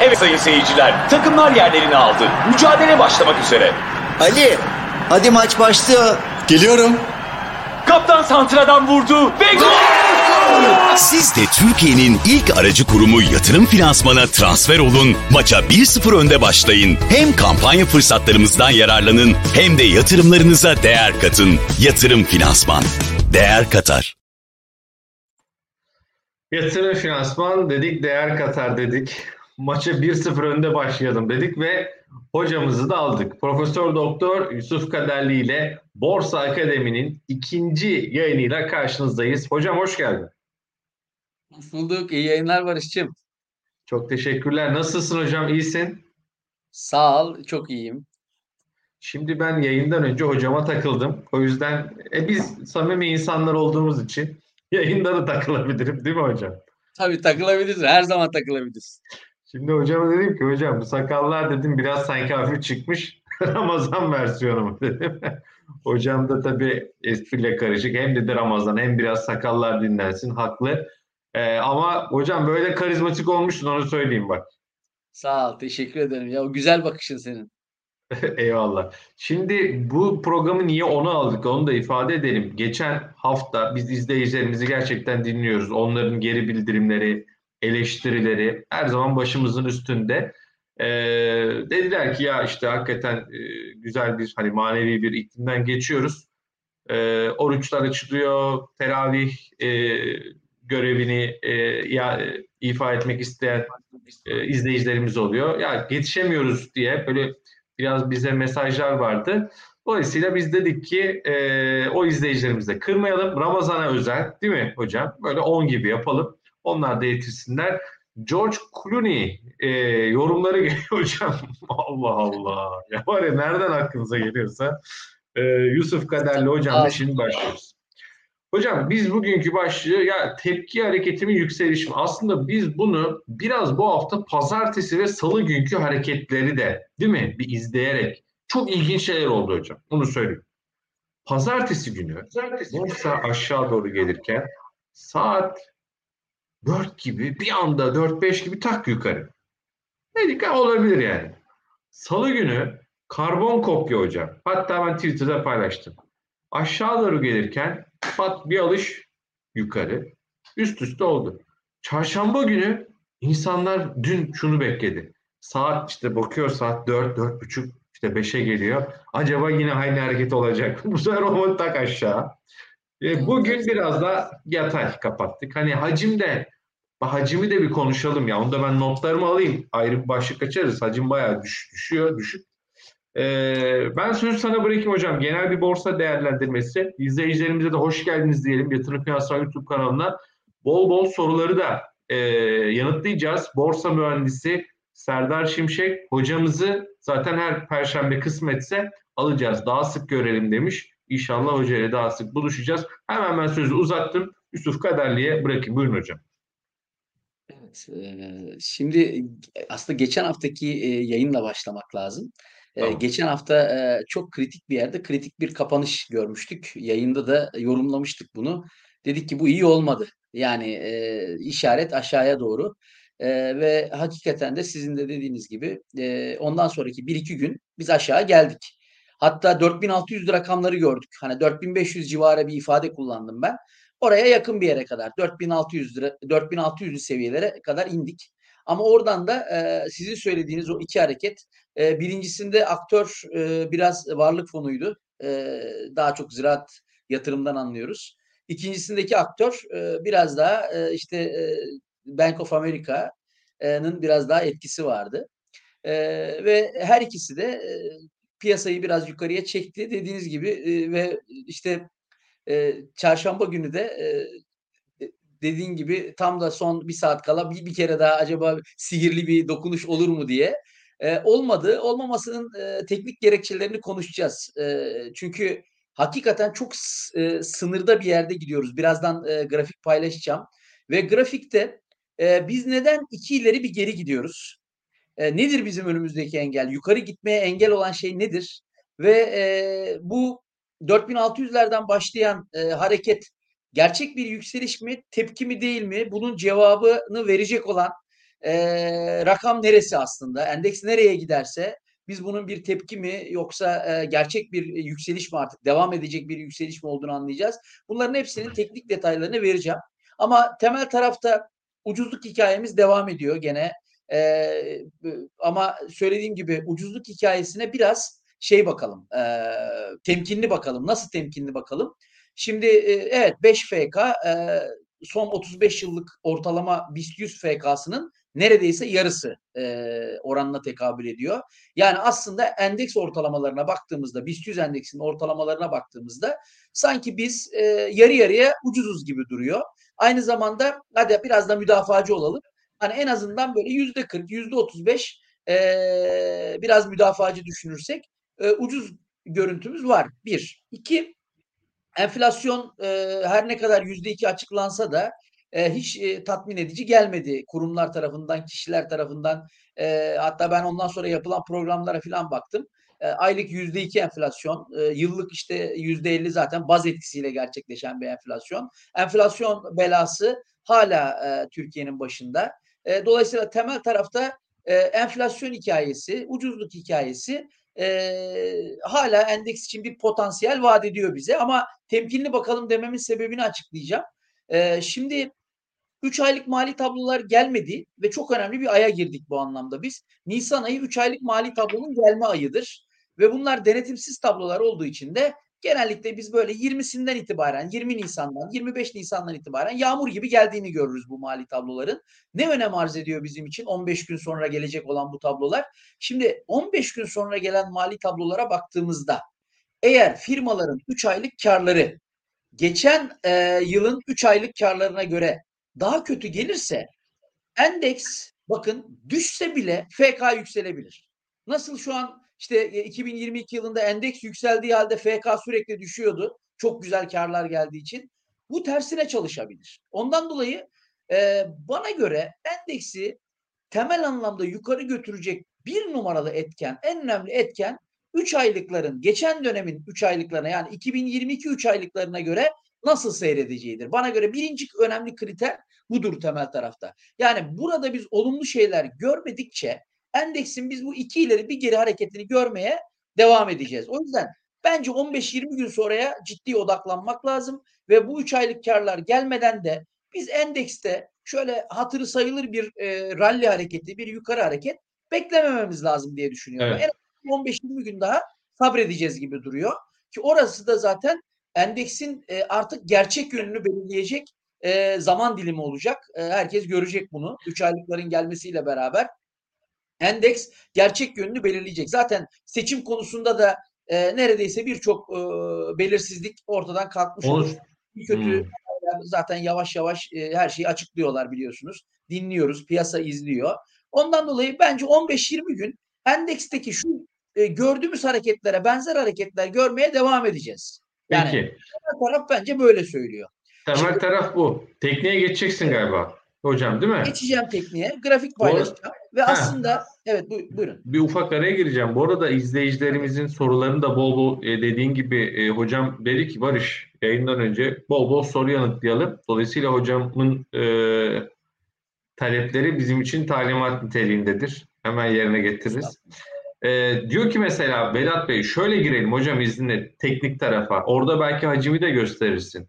Evet sayın seyirciler, takımlar yerlerini aldı. Mücadele başlamak üzere. Ali, hadi maç başlıyor. Geliyorum. Kaptan Santra'dan vurdu ve gol! Siz de Türkiye'nin ilk aracı kurumu yatırım finansmana transfer olun, maça 1-0 önde başlayın. Hem kampanya fırsatlarımızdan yararlanın hem de yatırımlarınıza değer katın. Yatırım finansman. Değer katar. Yatırım finansman dedik, değer katar dedik. Maça 1-0 önde başlayalım dedik ve hocamızı da aldık. Profesör Doktor Yusuf Kaderli ile Borsa Akademi'nin ikinci yayınıyla karşınızdayız. Hocam hoş geldin. Hoş bulduk. İyi yayınlar Barış'cığım. Çok teşekkürler. Nasılsın hocam? İyisin? Sağ ol. Çok iyiyim. Şimdi ben yayından önce hocama takıldım. O yüzden e, biz samimi insanlar olduğumuz için yayında da takılabilirim değil mi hocam? Tabii takılabiliriz. Her zaman takılabiliriz. Şimdi hocama dedim ki hocam bu sakallar dedim biraz sanki hafif çıkmış. Ramazan versiyonu mu dedim. hocam da tabii espriyle karışık. Hem dedi Ramazan hem biraz sakallar dinlensin. Haklı. Ee, ama hocam böyle karizmatik olmuşsun onu söyleyeyim bak. Sağ ol. Teşekkür ederim. Ya o güzel bakışın senin. Eyvallah. Şimdi bu programı niye onu aldık onu da ifade edelim. Geçen hafta biz izleyicilerimizi gerçekten dinliyoruz. Onların geri bildirimleri, eleştirileri her zaman başımızın üstünde. Ee, dediler ki ya işte hakikaten e, güzel bir hani manevi bir iklimden geçiyoruz. Ee, oruçlar açılıyor, teravih e, görevini e, ya, e, ifa etmek isteyen e, izleyicilerimiz oluyor. Ya yetişemiyoruz diye böyle biraz bize mesajlar vardı. Dolayısıyla biz dedik ki e, o izleyicilerimizi kırmayalım. Ramazan'a özel değil mi hocam? Böyle 10 gibi yapalım. Onlar da yetişsinler. George Clooney e, yorumları geliyor hocam. Allah Allah. Ya var ya nereden aklınıza geliyorsa. E, Yusuf Kaderli hocamla şimdi başlıyoruz. Hocam biz bugünkü başlığı ya tepki hareketimin yükselişi. Aslında biz bunu biraz bu hafta pazartesi ve salı günkü hareketleri de değil mi bir izleyerek çok ilginç şeyler oldu hocam. Bunu söyleyeyim. Pazartesi günü borsa aşağı doğru gelirken saat 4 gibi bir anda 4-5 gibi tak yukarı. Dedik olabilir yani. Salı günü karbon kopya hocam. Hatta ben Twitter'da paylaştım. Aşağı doğru gelirken pat bir alış yukarı. Üst üste oldu. Çarşamba günü insanlar dün şunu bekledi. Saat işte bakıyor saat 4, 4.30 işte 5'e geliyor. Acaba yine aynı hareket olacak. Bu sefer o tak aşağı. E, bugün biraz da yatay kapattık. Hani hacimde hacimi de bir konuşalım ya. Onu da ben notlarımı alayım. Ayrı bir başlık açarız. Hacim bayağı düş, düşüyor, düşük. Ee, ben sözü sana bırakayım hocam. Genel bir borsa değerlendirmesi. İzleyicilerimize de hoş geldiniz diyelim. Yatırım Finansal YouTube kanalına. Bol bol soruları da e, yanıtlayacağız. Borsa mühendisi Serdar Şimşek hocamızı zaten her perşembe kısmetse alacağız. Daha sık görelim demiş. İnşallah hocayla daha sık buluşacağız. Hemen ben sözü uzattım. Yusuf Kaderli'ye bırakayım. Buyurun hocam. Evet, şimdi aslında geçen haftaki yayınla başlamak lazım. Tamam. geçen hafta çok kritik bir yerde kritik bir kapanış görmüştük. Yayında da yorumlamıştık bunu. Dedik ki bu iyi olmadı. Yani işaret aşağıya doğru. ve hakikaten de sizin de dediğiniz gibi ondan sonraki 1-2 gün biz aşağı geldik. Hatta 4600 rakamları gördük. Hani 4500 civarı bir ifade kullandım ben. Oraya yakın bir yere kadar 4600 lira 4600 seviyelere kadar indik. Ama oradan da e, sizin söylediğiniz o iki hareket e, birincisinde aktör e, biraz varlık fonuydu. E, daha çok ziraat yatırımdan anlıyoruz. İkincisindeki aktör e, biraz daha e, işte e, Bank of America'nın biraz daha etkisi vardı. E, ve her ikisi de e, piyasayı biraz yukarıya çekti dediğiniz gibi e, ve işte e, çarşamba günü de e, dediğin gibi tam da son bir saat kala bir, bir kere daha acaba sihirli bir dokunuş olur mu diye e, olmadı. Olmamasının e, teknik gerekçelerini konuşacağız. E, çünkü hakikaten çok e, sınırda bir yerde gidiyoruz. Birazdan e, grafik paylaşacağım. Ve grafikte e, biz neden iki ileri bir geri gidiyoruz? E, nedir bizim önümüzdeki engel? Yukarı gitmeye engel olan şey nedir? Ve e, bu 4600'lerden başlayan e, hareket gerçek bir yükseliş mi, tepki mi değil mi? Bunun cevabını verecek olan e, rakam neresi aslında? Endeks nereye giderse biz bunun bir tepki mi yoksa e, gerçek bir yükseliş mi artık devam edecek bir yükseliş mi olduğunu anlayacağız. Bunların hepsinin teknik detaylarını vereceğim. Ama temel tarafta ucuzluk hikayemiz devam ediyor gene. E, ama söylediğim gibi ucuzluk hikayesine biraz şey bakalım, e, temkinli bakalım. Nasıl temkinli bakalım? Şimdi e, evet 5 FK e, son 35 yıllık ortalama BIST 100 FK'sının neredeyse yarısı e, oranına tekabül ediyor. Yani aslında endeks ortalamalarına baktığımızda, BIST 100 endeksinin ortalamalarına baktığımızda sanki biz e, yarı yarıya ucuzuz gibi duruyor. Aynı zamanda hadi biraz da müdafacı olalım. Hani en azından böyle yüzde 40, yüzde 35 e, biraz müdafacı düşünürsek e, ucuz görüntümüz var. Bir. iki enflasyon e, her ne kadar yüzde iki açıklansa da e, hiç e, tatmin edici gelmedi kurumlar tarafından, kişiler tarafından. E, hatta ben ondan sonra yapılan programlara falan baktım. E, aylık yüzde iki enflasyon, e, yıllık işte yüzde elli zaten baz etkisiyle gerçekleşen bir enflasyon. Enflasyon belası hala e, Türkiye'nin başında. E, dolayısıyla temel tarafta e, enflasyon hikayesi, ucuzluk hikayesi e, hala endeks için bir potansiyel vaat ediyor bize. Ama temkinli bakalım dememin sebebini açıklayacağım. E, şimdi 3 aylık mali tablolar gelmedi ve çok önemli bir aya girdik bu anlamda biz. Nisan ayı 3 aylık mali tablonun gelme ayıdır. Ve bunlar denetimsiz tablolar olduğu için de genellikle biz böyle 20'sinden itibaren 20 Nisan'dan 25 Nisan'dan itibaren yağmur gibi geldiğini görürüz bu mali tabloların. Ne önem arz ediyor bizim için 15 gün sonra gelecek olan bu tablolar? Şimdi 15 gün sonra gelen mali tablolara baktığımızda eğer firmaların 3 aylık karları geçen e, yılın 3 aylık karlarına göre daha kötü gelirse endeks bakın düşse bile FK yükselebilir. Nasıl şu an işte 2022 yılında endeks yükseldiği halde FK sürekli düşüyordu. Çok güzel karlar geldiği için. Bu tersine çalışabilir. Ondan dolayı e, bana göre endeksi temel anlamda yukarı götürecek bir numaralı etken, en önemli etken 3 aylıkların, geçen dönemin 3 aylıklarına yani 2022 3 aylıklarına göre nasıl seyredeceğidir. Bana göre birinci önemli kriter budur temel tarafta. Yani burada biz olumlu şeyler görmedikçe endeksin biz bu iki ileri bir geri hareketini görmeye devam edeceğiz. O yüzden bence 15-20 gün sonraya ciddi odaklanmak lazım ve bu 3 aylık karlar gelmeden de biz endekste şöyle hatırı sayılır bir e, rally hareketi, bir yukarı hareket beklemememiz lazım diye düşünüyorum. Evet. En 15-20 gün daha sabredeceğiz gibi duruyor. Ki orası da zaten endeksin e, artık gerçek yönünü belirleyecek e, zaman dilimi olacak. E, herkes görecek bunu. 3 aylıkların gelmesiyle beraber endeks gerçek yönünü belirleyecek. Zaten seçim konusunda da e, neredeyse birçok e, belirsizlik ortadan kalkmış olur. olur. Bir kötü hmm. zaten yavaş yavaş e, her şeyi açıklıyorlar biliyorsunuz. Dinliyoruz, piyasa izliyor. Ondan dolayı bence 15-20 gün endeksteki şu e, gördüğümüz hareketlere benzer hareketler görmeye devam edeceğiz. Yani Peki. taraf bence böyle söylüyor. Temel Şimdi, taraf bu. Tekniğe geçeceksin galiba. Hocam değil mi? Geçeceğim tekniğe. Grafik paylaşacağım. Ve ha. aslında evet bu, buyurun. Bir ufak araya gireceğim. Bu arada izleyicilerimizin sorularını da bol bol e, dediğin gibi e, hocam dedi ki Barış yayından önce bol bol soru yanıtlayalım. Dolayısıyla hocamın e, talepleri bizim için talimat niteliğindedir. Hemen yerine getiririz. E, diyor ki mesela Vedat Bey şöyle girelim hocam izninle teknik tarafa. Orada belki hacimi de gösterirsin.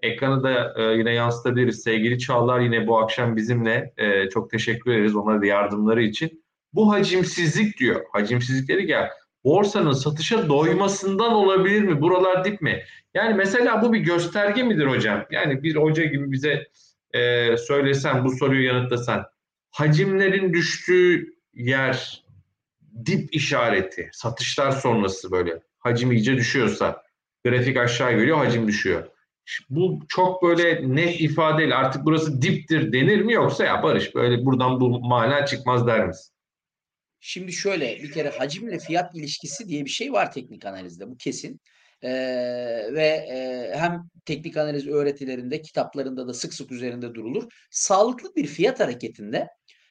Ekranı da e, yine yansıtabiliriz. Sevgili Çağlar yine bu akşam bizimle. E, çok teşekkür ederiz onlara da yardımları için. Bu hacimsizlik diyor. Hacimsizlik dedik ya borsanın satışa doymasından olabilir mi? Buralar dip mi? Yani mesela bu bir gösterge midir hocam? Yani bir hoca gibi bize e, söylesen bu soruyu yanıtlasan hacimlerin düştüğü yer dip işareti satışlar sonrası böyle hacim iyice düşüyorsa grafik aşağı geliyor hacim düşüyor bu çok böyle net ifadeli artık burası diptir denir mi yoksa ya Barış böyle buradan bu mana çıkmaz der misin? Şimdi şöyle bir kere hacimle fiyat ilişkisi diye bir şey var teknik analizde bu kesin. Ee, ve e, hem teknik analiz öğretilerinde kitaplarında da sık sık üzerinde durulur. Sağlıklı bir fiyat hareketinde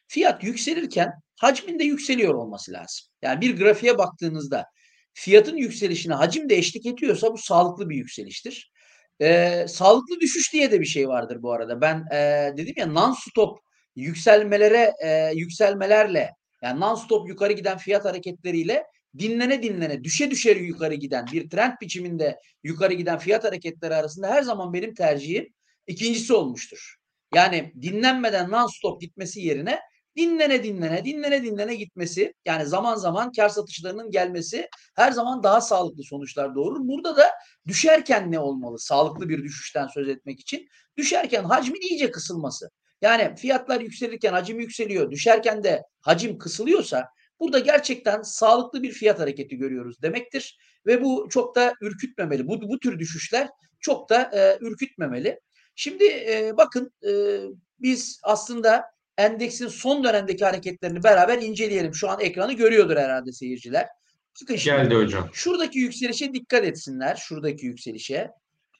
fiyat yükselirken hacmin de yükseliyor olması lazım. Yani bir grafiğe baktığınızda fiyatın yükselişine hacim de eşlik ediyorsa bu sağlıklı bir yükseliştir. E, sağlıklı düşüş diye de bir şey vardır bu arada. Ben e, dedim ya non-stop yükselmelere e, yükselmelerle yani non-stop yukarı giden fiyat hareketleriyle dinlene dinlene düşe düşe yukarı giden bir trend biçiminde yukarı giden fiyat hareketleri arasında her zaman benim tercihim ikincisi olmuştur. Yani dinlenmeden non-stop gitmesi yerine dinlene dinlene dinlene dinlene gitmesi yani zaman zaman kar satışlarının gelmesi her zaman daha sağlıklı sonuçlar doğurur. Burada da düşerken ne olmalı? Sağlıklı bir düşüşten söz etmek için düşerken hacmin iyice kısılması. Yani fiyatlar yükselirken hacim yükseliyor, düşerken de hacim kısılıyorsa burada gerçekten sağlıklı bir fiyat hareketi görüyoruz demektir. Ve bu çok da ürkütmemeli. Bu, bu tür düşüşler çok da e, ürkütmemeli. Şimdi e, bakın e, biz aslında endeksin son dönemdeki hareketlerini beraber inceleyelim. Şu an ekranı görüyordur herhalde seyirciler. Bakın şimdi, Geldi hocam. Şuradaki yükselişe dikkat etsinler. Şuradaki yükselişe.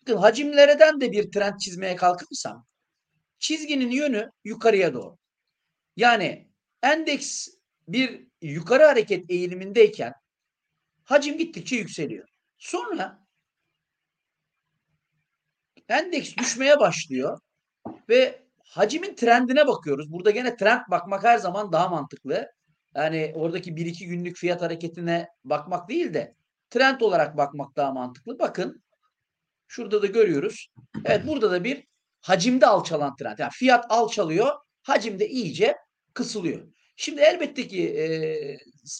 Bakın hacimlerden de bir trend çizmeye kalkırsam çizginin yönü yukarıya doğru. Yani endeks bir yukarı hareket eğilimindeyken hacim gittikçe yükseliyor. Sonra endeks düşmeye başlıyor ve hacimin trendine bakıyoruz. Burada gene trend bakmak her zaman daha mantıklı. Yani oradaki bir iki günlük fiyat hareketine bakmak değil de trend olarak bakmak daha mantıklı. Bakın şurada da görüyoruz. Evet burada da bir hacimde alçalan trend. Yani fiyat alçalıyor, hacimde iyice kısılıyor. Şimdi elbette ki e,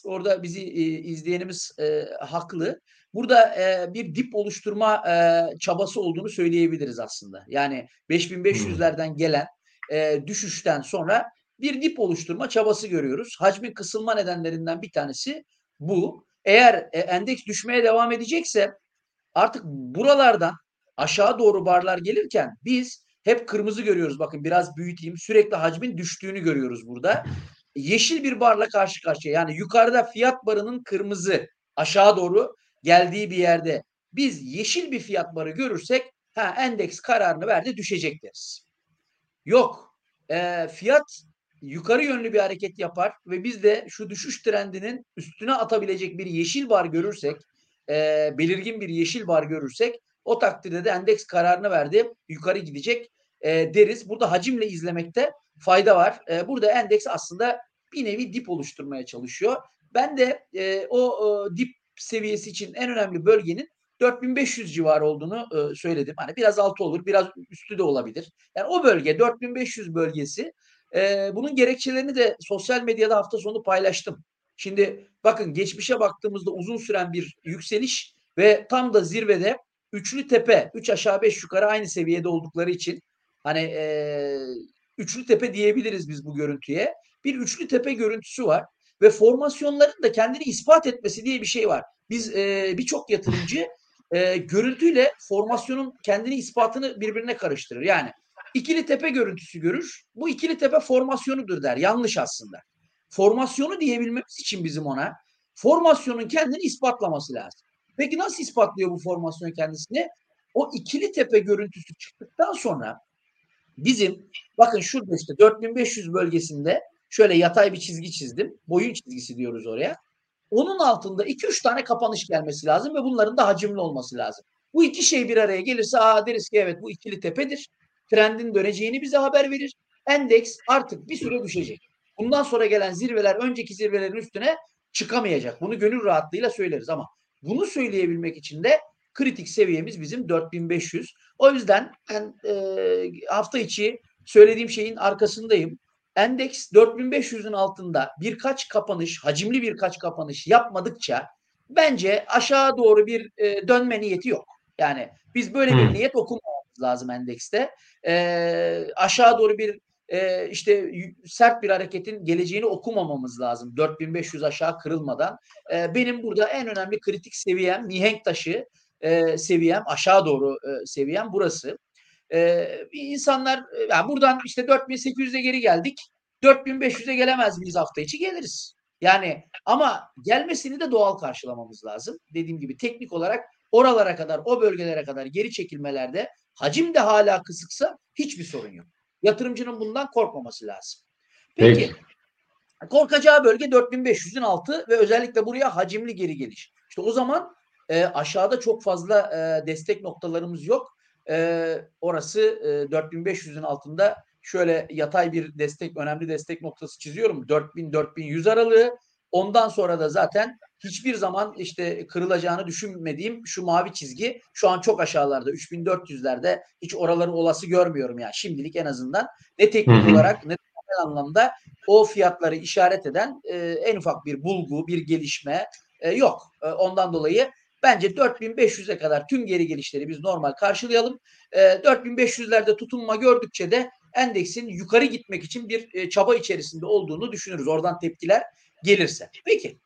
orada bizi e, izleyenimiz e, haklı. Burada e, bir dip oluşturma e, çabası olduğunu söyleyebiliriz aslında. Yani 5500'lerden gelen e, düşüşten sonra bir dip oluşturma çabası görüyoruz. Hacmin kısılma nedenlerinden bir tanesi bu. Eğer e, endeks düşmeye devam edecekse artık buralardan aşağı doğru barlar gelirken biz hep kırmızı görüyoruz. Bakın biraz büyüteyim. Sürekli hacmin düştüğünü görüyoruz burada. Yeşil bir barla karşı karşıya. Yani yukarıda fiyat barının kırmızı aşağı doğru geldiği bir yerde biz yeşil bir fiyat barı görürsek ha endeks kararını verdi düşecek deriz. Yok. E, fiyat yukarı yönlü bir hareket yapar ve biz de şu düşüş trendinin üstüne atabilecek bir yeşil bar görürsek, e, belirgin bir yeşil bar görürsek o takdirde de endeks kararını verdi. Yukarı gidecek e, deriz. Burada hacimle izlemekte fayda var. E, burada endeks aslında bir nevi dip oluşturmaya çalışıyor. Ben de e, o e, dip seviyesi için en önemli bölgenin 4500 civarı olduğunu e, söyledim. Hani biraz altı olur, biraz üstü de olabilir. Yani o bölge 4500 bölgesi. E, bunun gerekçelerini de sosyal medyada hafta sonu paylaştım. Şimdi bakın geçmişe baktığımızda uzun süren bir yükseliş ve tam da zirvede üçlü tepe, üç aşağı beş yukarı aynı seviyede oldukları için hani e, üçlü tepe diyebiliriz biz bu görüntüye. Bir üçlü tepe görüntüsü var ve formasyonların da kendini ispat etmesi diye bir şey var. Biz e, birçok yatırımcı e, görüntüyle formasyonun kendini ispatını birbirine karıştırır. Yani ikili tepe görüntüsü görür. Bu ikili tepe formasyonudur der. Yanlış aslında. Formasyonu diyebilmemiz için bizim ona formasyonun kendini ispatlaması lazım. Peki nasıl ispatlıyor bu formasyon kendisini? O ikili tepe görüntüsü çıktıktan sonra bizim bakın şurada işte 4500 bölgesinde şöyle yatay bir çizgi çizdim. Boyun çizgisi diyoruz oraya. Onun altında 2-3 tane kapanış gelmesi lazım ve bunların da hacimli olması lazım. Bu iki şey bir araya gelirse aa deriz ki evet bu ikili tepedir. Trendin döneceğini bize haber verir. Endeks artık bir süre düşecek. Bundan sonra gelen zirveler önceki zirvelerin üstüne çıkamayacak. Bunu gönül rahatlığıyla söyleriz ama bunu söyleyebilmek için de kritik seviyemiz bizim 4500. O yüzden ben e, hafta içi söylediğim şeyin arkasındayım. Endeks 4500'ün altında birkaç kapanış, hacimli birkaç kapanış yapmadıkça bence aşağı doğru bir e, dönme niyeti yok. Yani biz böyle bir niyet okumamamız lazım endekste. E, aşağı doğru bir e, işte sert bir hareketin geleceğini okumamamız lazım. 4500 aşağı kırılmadan. E, benim burada en önemli kritik seviyem, mihenk taşı e, seviyem, aşağı doğru e, seviyem burası. E, insanlar yani buradan işte 4800'e geri geldik. 4500'e gelemez miyiz hafta içi? Geliriz. Yani ama gelmesini de doğal karşılamamız lazım. Dediğim gibi teknik olarak oralara kadar, o bölgelere kadar geri çekilmelerde hacim de hala kısıksa hiçbir sorun yok. Yatırımcının bundan korkmaması lazım. Peki, Peki. korkacağı bölge 4500'ün altı ve özellikle buraya hacimli geri geliş. İşte o zaman e, aşağıda çok fazla e, destek noktalarımız yok. E, orası e, 4500'ün altında şöyle yatay bir destek, önemli destek noktası çiziyorum. 4000-4100 aralığı. Ondan sonra da zaten hiçbir zaman işte kırılacağını düşünmediğim şu mavi çizgi şu an çok aşağılarda 3400'lerde hiç oraları olası görmüyorum yani şimdilik en azından ne teknik olarak ne genel anlamda o fiyatları işaret eden e, en ufak bir bulgu, bir gelişme e, yok. E, ondan dolayı bence 4500'e kadar tüm geri gelişleri biz normal karşılayalım. E, 4500'lerde tutunma gördükçe de endeksin yukarı gitmek için bir e, çaba içerisinde olduğunu düşünürüz. Oradan tepkiler gelirse. Peki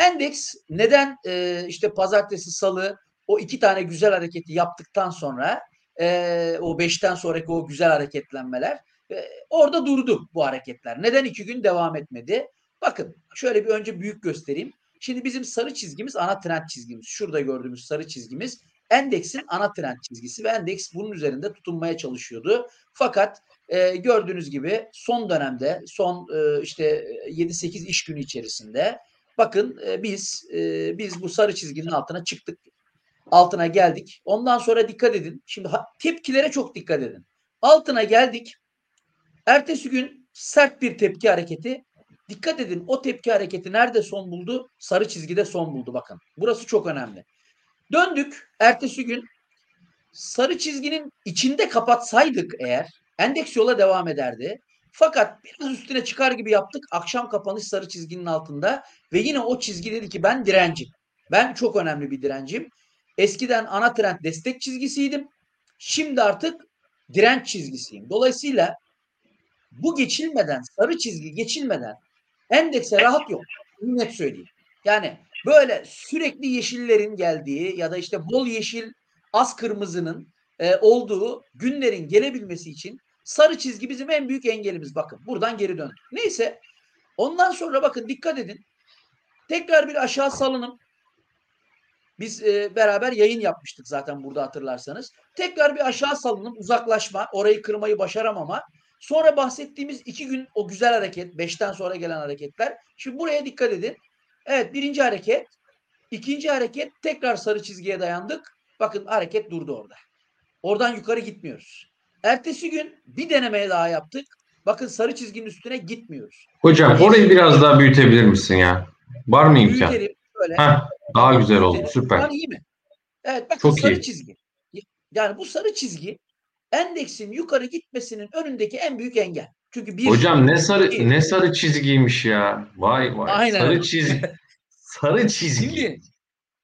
endeks neden e, işte pazartesi salı o iki tane güzel hareketi yaptıktan sonra e, o beşten sonraki o güzel hareketlenmeler e, orada durdu bu hareketler. Neden iki gün devam etmedi? Bakın şöyle bir önce büyük göstereyim. Şimdi bizim sarı çizgimiz ana trend çizgimiz. Şurada gördüğümüz sarı çizgimiz endeksin ana trend çizgisi ve endeks bunun üzerinde tutunmaya çalışıyordu. Fakat e, gördüğünüz gibi son dönemde son e, işte 7-8 iş günü içerisinde bakın e, biz e, biz bu sarı çizginin altına çıktık. Altına geldik. Ondan sonra dikkat edin. Şimdi ha, tepkilere çok dikkat edin. Altına geldik. Ertesi gün sert bir tepki hareketi. Dikkat edin o tepki hareketi nerede son buldu? Sarı çizgide son buldu bakın. Burası çok önemli. Döndük ertesi gün sarı çizginin içinde kapatsaydık eğer endeks yola devam ederdi. Fakat biraz üstüne çıkar gibi yaptık. Akşam kapanış sarı çizginin altında ve yine o çizgi dedi ki ben direncim. Ben çok önemli bir direncim. Eskiden ana trend destek çizgisiydim. Şimdi artık direnç çizgisiyim. Dolayısıyla bu geçilmeden, sarı çizgi geçilmeden endekse rahat yok. Net söyleyeyim. Yani böyle sürekli yeşillerin geldiği ya da işte bol yeşil az kırmızının e, olduğu günlerin gelebilmesi için sarı çizgi bizim en büyük engelimiz. Bakın buradan geri döndük. Neyse ondan sonra bakın dikkat edin. Tekrar bir aşağı salınım. Biz e, beraber yayın yapmıştık zaten burada hatırlarsanız. Tekrar bir aşağı salınım, uzaklaşma, orayı kırmayı başaramama. Sonra bahsettiğimiz iki gün o güzel hareket, beşten sonra gelen hareketler. Şimdi buraya dikkat edin. Evet birinci hareket, ikinci hareket tekrar sarı çizgiye dayandık. Bakın hareket durdu orada. Oradan yukarı gitmiyoruz. Ertesi gün bir denemeye daha yaptık. Bakın sarı çizginin üstüne gitmiyoruz. Hocam orayı biraz daha büyütebilir misin ya? Var mı imkan? Büyütelim böyle. Heh, daha güzel oldu. Süper. Şu an iyi mi? Evet bakın Çok sarı iyi. çizgi. Yani bu sarı çizgi endeksin yukarı gitmesinin önündeki en büyük engel. Çünkü bir Hocam ne sarı iki- ne sarı çizgiymiş ya. Vay vay. Aynen. Sarı çizgi. Sarı çizgi. Şimdi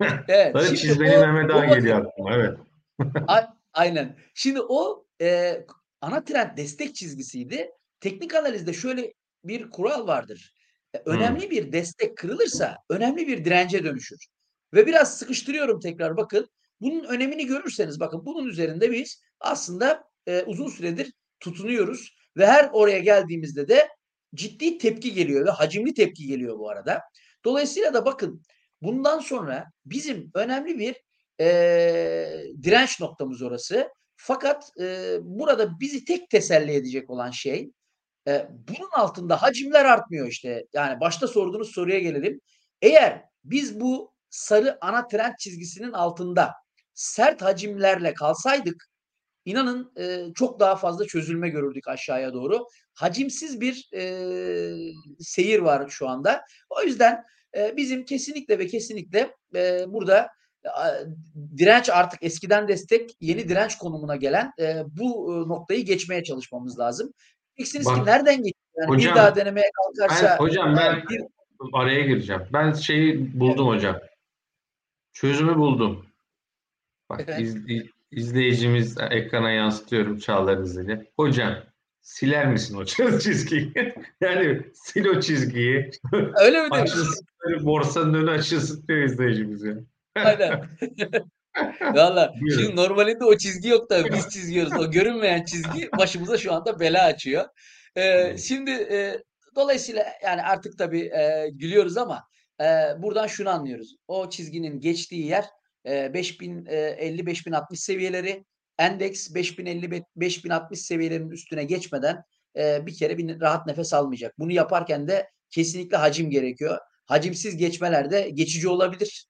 evet, Sarı şimdi çizmeli o- Mehmet o Ağa bakın- geliyor aklıma. Evet. A- Aynen. Şimdi o e, ana trend destek çizgisiydi. Teknik analizde şöyle bir kural vardır. E, Önemli bir destek kırılırsa önemli bir dirence dönüşür. Ve biraz sıkıştırıyorum tekrar bakın. Bunun önemini görürseniz bakın bunun üzerinde biz aslında e, uzun süredir tutunuyoruz ve her oraya geldiğimizde de ciddi tepki geliyor ve hacimli tepki geliyor bu arada. Dolayısıyla da bakın bundan sonra bizim önemli bir e, direnç noktamız orası. Fakat e, burada bizi tek teselli edecek olan şey e, bunun altında hacimler artmıyor işte. Yani başta sorduğunuz soruya gelelim. Eğer biz bu sarı ana trend çizgisinin altında sert hacimlerle kalsaydık inanın e, çok daha fazla çözülme görürdük aşağıya doğru. Hacimsiz bir e, seyir var şu anda. O yüzden e, bizim kesinlikle ve kesinlikle e, burada a- direnç artık eskiden destek yeni direnç konumuna gelen e, bu e, noktayı geçmeye çalışmamız lazım. Diyeceksiniz ki nereden geçiyor? Yani hocam, bir daha denemeye kalkarsa Ben, hocam ben e, bir, araya gireceğim. Ben şeyi buldum hocam. Çözümü buldum. Bak Evet. iz- iz- izleyicimiz ekrana yansıtıyorum Çağlar izledi. Hocam siler misin o çizgiyi? yani sil o çizgiyi. öyle mi böyle borsanın önü açılsın diyor izleyicimiz ya. Aynen. Valla şimdi normalinde o çizgi yok da biz çiziyoruz. O görünmeyen çizgi başımıza şu anda bela açıyor. Ee, şimdi e, dolayısıyla yani artık tabii e, gülüyoruz ama e, buradan şunu anlıyoruz. O çizginin geçtiği yer e, 5050-5060 seviyeleri endeks 5050-5060 seviyelerinin üstüne geçmeden bir kere bir rahat nefes almayacak. Bunu yaparken de kesinlikle hacim gerekiyor. Hacimsiz geçmeler de geçici olabilir.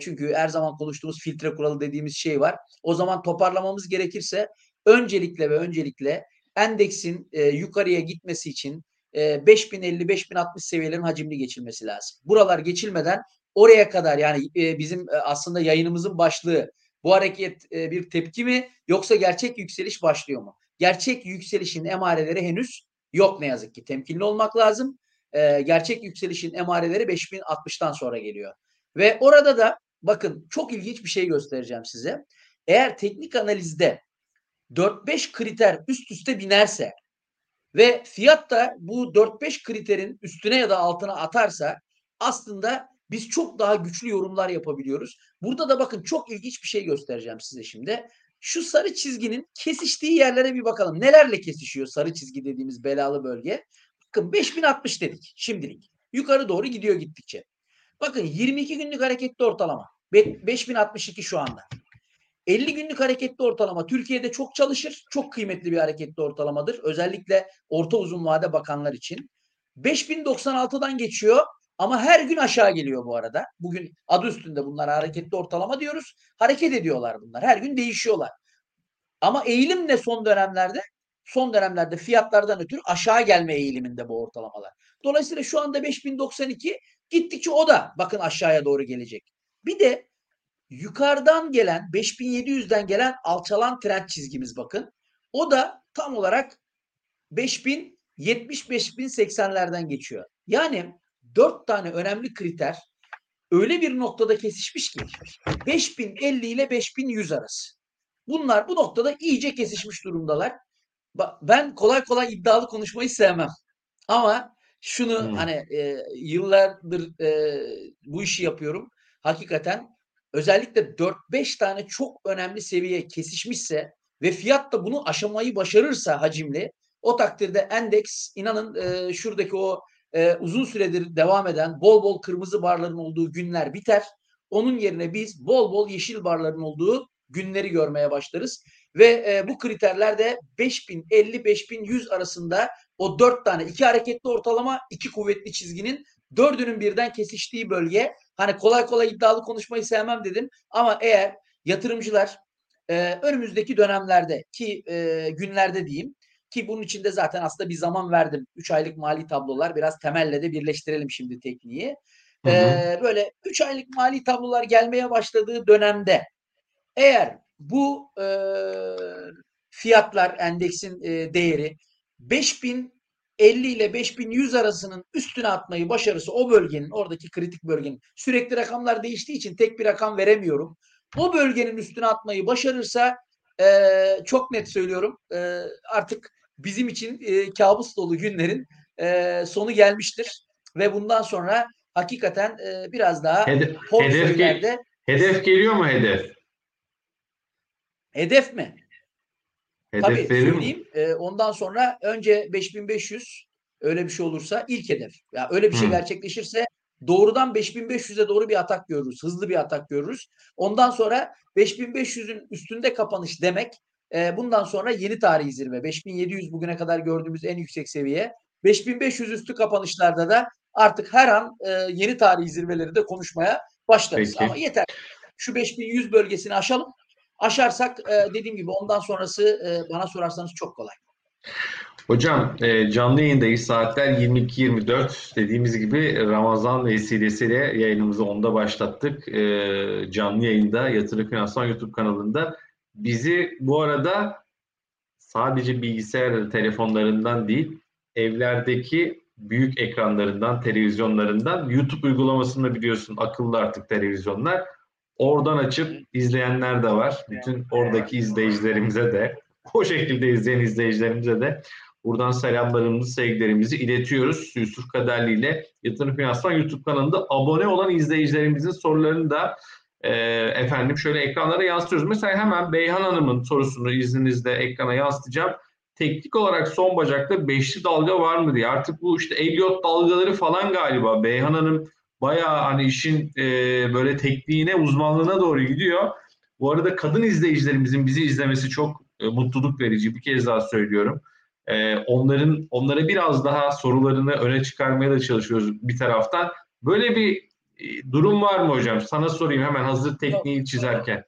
Çünkü her zaman konuştuğumuz filtre kuralı dediğimiz şey var. O zaman toparlamamız gerekirse öncelikle ve öncelikle endeksin yukarıya gitmesi için e, 5050-5060 seviyelerin hacimli geçilmesi lazım. Buralar geçilmeden oraya kadar yani e, bizim e, aslında yayınımızın başlığı bu hareket e, bir tepki mi yoksa gerçek yükseliş başlıyor mu? Gerçek yükselişin emareleri henüz yok ne yazık ki. Temkinli olmak lazım. Gerçek yükselişin emareleri 5060'tan sonra geliyor. Ve orada da bakın çok ilginç bir şey göstereceğim size. Eğer teknik analizde 4-5 kriter üst üste binerse ve fiyat da bu 4-5 kriterin üstüne ya da altına atarsa aslında biz çok daha güçlü yorumlar yapabiliyoruz. Burada da bakın çok ilginç bir şey göstereceğim size şimdi. Şu sarı çizginin kesiştiği yerlere bir bakalım. Nelerle kesişiyor sarı çizgi dediğimiz belalı bölge? Bakın 5060 dedik şimdilik. Yukarı doğru gidiyor gittikçe. Bakın 22 günlük hareketli ortalama. 5062 şu anda. 50 günlük hareketli ortalama Türkiye'de çok çalışır. Çok kıymetli bir hareketli ortalamadır. Özellikle orta uzun vade bakanlar için. 5096'dan geçiyor ama her gün aşağı geliyor bu arada. Bugün adı üstünde bunlar hareketli ortalama diyoruz. Hareket ediyorlar bunlar. Her gün değişiyorlar. Ama eğilim ne son dönemlerde? Son dönemlerde fiyatlardan ötürü aşağı gelme eğiliminde bu ortalamalar. Dolayısıyla şu anda 5092 gittikçe o da bakın aşağıya doğru gelecek. Bir de yukarıdan gelen 5700'den gelen alçalan trend çizgimiz bakın. O da tam olarak 5070-5080'lerden geçiyor. Yani dört tane önemli kriter öyle bir noktada kesişmiş ki 5050 ile 5100 arası. Bunlar bu noktada iyice kesişmiş durumdalar. Ben kolay kolay iddialı konuşmayı sevmem. Ama şunu hmm. hani e, yıllardır e, bu işi yapıyorum. Hakikaten özellikle 4-5 tane çok önemli seviye kesişmişse ve fiyat da bunu aşamayı başarırsa hacimli o takdirde endeks inanın e, şuradaki o e, uzun süredir devam eden bol bol kırmızı barların olduğu günler biter. Onun yerine biz bol bol yeşil barların olduğu günleri görmeye başlarız. Ve e, bu kriterler de 5050-5100 arasında o dört tane iki hareketli ortalama iki kuvvetli çizginin dördünün birden kesiştiği bölge. Hani kolay kolay iddialı konuşmayı sevmem dedim ama eğer yatırımcılar e, önümüzdeki dönemlerde ki e, günlerde diyeyim ki bunun içinde zaten aslında bir zaman verdim. 3 aylık mali tablolar biraz temelle de birleştirelim şimdi tekniği. Hı hı. Ee, böyle 3 aylık mali tablolar gelmeye başladığı dönemde eğer bu e, fiyatlar endeksin e, değeri 5050 ile 5100 arasının üstüne atmayı başarısı o bölgenin oradaki kritik bölgenin sürekli rakamlar değiştiği için tek bir rakam veremiyorum. O bölgenin üstüne atmayı başarırsa e, çok net söylüyorum e, artık bizim için e, kabus dolu günlerin e, sonu gelmiştir ve bundan sonra hakikaten e, biraz daha hedef, hedef, gel, hedef geliyor mu hedef? Hedef mi? Hedef Tabii söyleyeyim. E, ondan sonra önce 5500 öyle bir şey olursa ilk hedef. Ya yani öyle bir şey hmm. gerçekleşirse doğrudan 5500'e doğru bir atak görürüz. Hızlı bir atak görürüz. Ondan sonra 5500'ün üstünde kapanış demek e, bundan sonra yeni tarihi zirve. 5700 bugüne kadar gördüğümüz en yüksek seviye. 5500 üstü kapanışlarda da artık her an e, yeni tarihi zirveleri de konuşmaya başlarız. Peki. Ama yeter. Şu 5100 bölgesini aşalım. Aşarsak e, dediğim gibi ondan sonrası e, bana sorarsanız çok kolay. Hocam e, canlı yayındayız. Saatler 22-24. Dediğimiz gibi Ramazan vesilesiyle yayınımızı onda başlattık. E, canlı yayında Yatırım Finansman YouTube kanalında. Bizi bu arada sadece bilgisayar telefonlarından değil, evlerdeki büyük ekranlarından, televizyonlarından, YouTube uygulamasında biliyorsun akıllı artık televizyonlar Oradan açıp izleyenler de var. Bütün oradaki izleyicilerimize de, o şekilde izleyen izleyicilerimize de buradan selamlarımızı, sevgilerimizi iletiyoruz. Yusuf Kaderli ile Yatırım Finansman YouTube kanalında abone olan izleyicilerimizin sorularını da e, efendim şöyle ekranlara yansıtıyoruz. Mesela hemen Beyhan Hanım'ın sorusunu izninizle ekrana yansıtacağım. Teknik olarak son bacakta beşli dalga var mı diye. Artık bu işte Elliot dalgaları falan galiba. Beyhan Hanım bayağı hani işin e, böyle tekniğine, uzmanlığına doğru gidiyor. Bu arada kadın izleyicilerimizin bizi izlemesi çok e, mutluluk verici. Bir kez daha söylüyorum. E, onların onlara biraz daha sorularını öne çıkarmaya da çalışıyoruz bir taraftan. Böyle bir durum var mı hocam? Sana sorayım hemen hazır tekniği çizerken.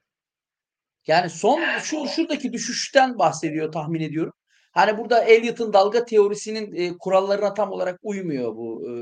Yani son şu şuradaki düşüşten bahsediyor tahmin ediyorum. Hani burada Elliot'ın dalga teorisinin e, kurallarına tam olarak uymuyor bu e,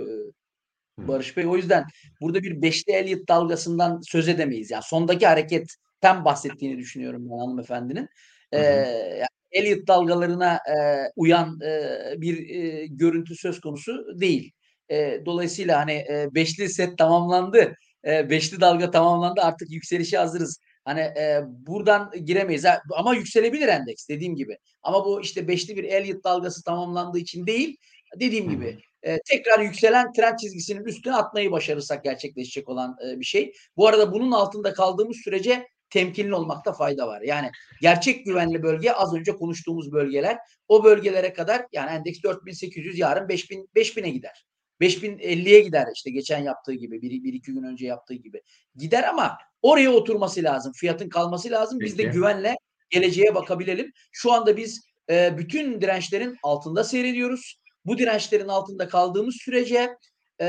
Barış Bey. O yüzden burada bir beşli Elliot dalgasından söz edemeyiz. Yani sondaki hareketten bahsettiğini düşünüyorum ben hanımefendinin. Ee, yani Elliot dalgalarına e, uyan e, bir e, görüntü söz konusu değil. E, dolayısıyla hani e, beşli set tamamlandı. E, beşli dalga tamamlandı. Artık yükselişe hazırız. Hani e, buradan giremeyiz. Ha, ama yükselebilir endeks dediğim gibi. Ama bu işte beşli bir Elliot dalgası tamamlandığı için değil. Dediğim gibi e, tekrar yükselen trend çizgisinin üstüne atmayı başarırsak gerçekleşecek olan e, bir şey. Bu arada bunun altında kaldığımız sürece temkinli olmakta fayda var. Yani gerçek güvenli bölge az önce konuştuğumuz bölgeler. O bölgelere kadar yani endeks 4800 yarın 5000 5000'e gider. 5050'ye gider işte geçen yaptığı gibi bir, bir iki gün önce yaptığı gibi gider ama oraya oturması lazım. Fiyatın kalması lazım. Biz de güvenle geleceğe bakabilelim. Şu anda biz e, bütün dirençlerin altında seyrediyoruz. Bu dirençlerin altında kaldığımız sürece e,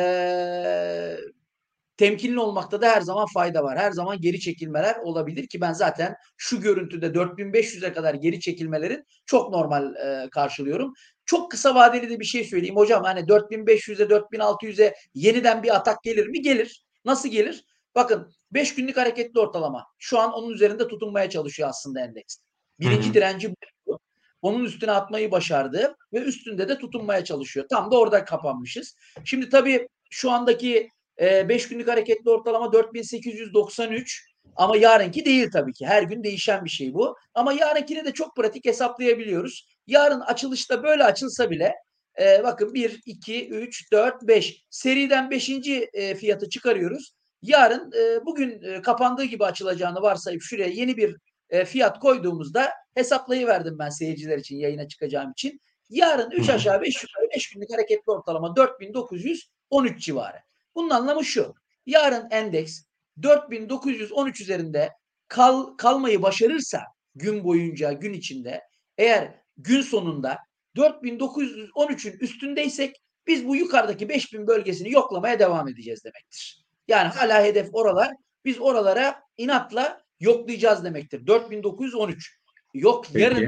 temkinli olmakta da her zaman fayda var. Her zaman geri çekilmeler olabilir ki ben zaten şu görüntüde 4500'e kadar geri çekilmelerin çok normal e, karşılıyorum. Çok kısa vadeli de bir şey söyleyeyim hocam. Hani 4500'e 4600'e yeniden bir atak gelir mi? Gelir. Nasıl gelir? Bakın 5 günlük hareketli ortalama. Şu an onun üzerinde tutunmaya çalışıyor aslında endeks. Birinci direnci bu. Onun üstüne atmayı başardı ve üstünde de tutunmaya çalışıyor. Tam da orada kapanmışız. Şimdi tabii şu andaki 5 e, günlük hareketli ortalama 4893 ama yarınki değil tabii ki. Her gün değişen bir şey bu. Ama yarınkini de çok pratik hesaplayabiliyoruz. Yarın açılışta böyle açılsa bile e, bakın 1, 2, 3, 4, 5 seriden 5. E, fiyatı çıkarıyoruz. Yarın e, bugün e, kapandığı gibi açılacağını varsayıp şuraya yeni bir e, fiyat koyduğumuzda hesaplayıverdim ben seyirciler için yayına çıkacağım için. Yarın 3 aşağı 5 yukarı 5 günlük hareketli ortalama 4913 civarı. Bunun anlamı şu. Yarın endeks 4913 üzerinde kal, kalmayı başarırsa gün boyunca gün içinde eğer gün sonunda 4913'ün üstündeysek biz bu yukarıdaki 5000 bölgesini yoklamaya devam edeceğiz demektir. Yani hala hedef oralar. Biz oralara inatla yoklayacağız demektir. 4913. Yok Peki. yarın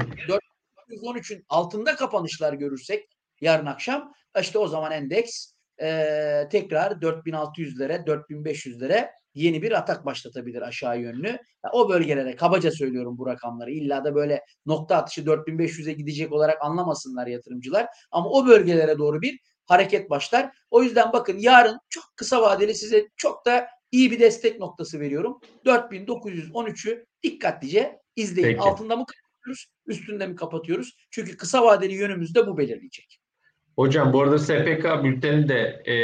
4913'ün altında kapanışlar görürsek yarın akşam işte o zaman endeks e, tekrar 4600'lere 4500'lere yeni bir atak başlatabilir aşağı yönlü. O bölgelere kabaca söylüyorum bu rakamları. İlla da böyle nokta atışı 4500'e gidecek olarak anlamasınlar yatırımcılar. Ama o bölgelere doğru bir hareket başlar. O yüzden bakın yarın çok kısa vadeli size çok da iyi bir destek noktası veriyorum. 4913'ü dikkatlice izleyin. Peki. Altında mı kapatıyoruz, üstünde mi kapatıyoruz? Çünkü kısa vadeli yönümüz de bu belirleyecek. Hocam bu arada SPK bülteni de e,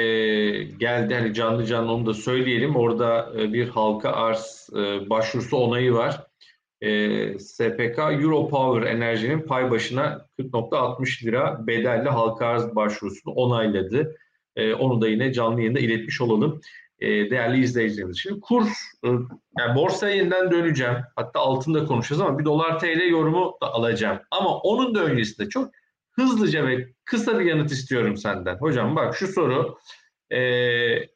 geldi. Hani canlı canlı onu da söyleyelim. Orada e, bir halka arz e, başvurusu onayı var. E, SPK Europower Enerji'nin pay başına 40.60 lira bedelli halka arz başvurusunu onayladı. E, onu da yine canlı yayında iletmiş olalım e, değerli izleyicilerimiz. Şimdi kur, e, yani borsaya yeniden döneceğim. Hatta altında konuşacağız ama bir dolar TL yorumu da alacağım. Ama onun da öncesinde çok hızlıca ve kısa bir yanıt istiyorum senden. Hocam bak şu soru e,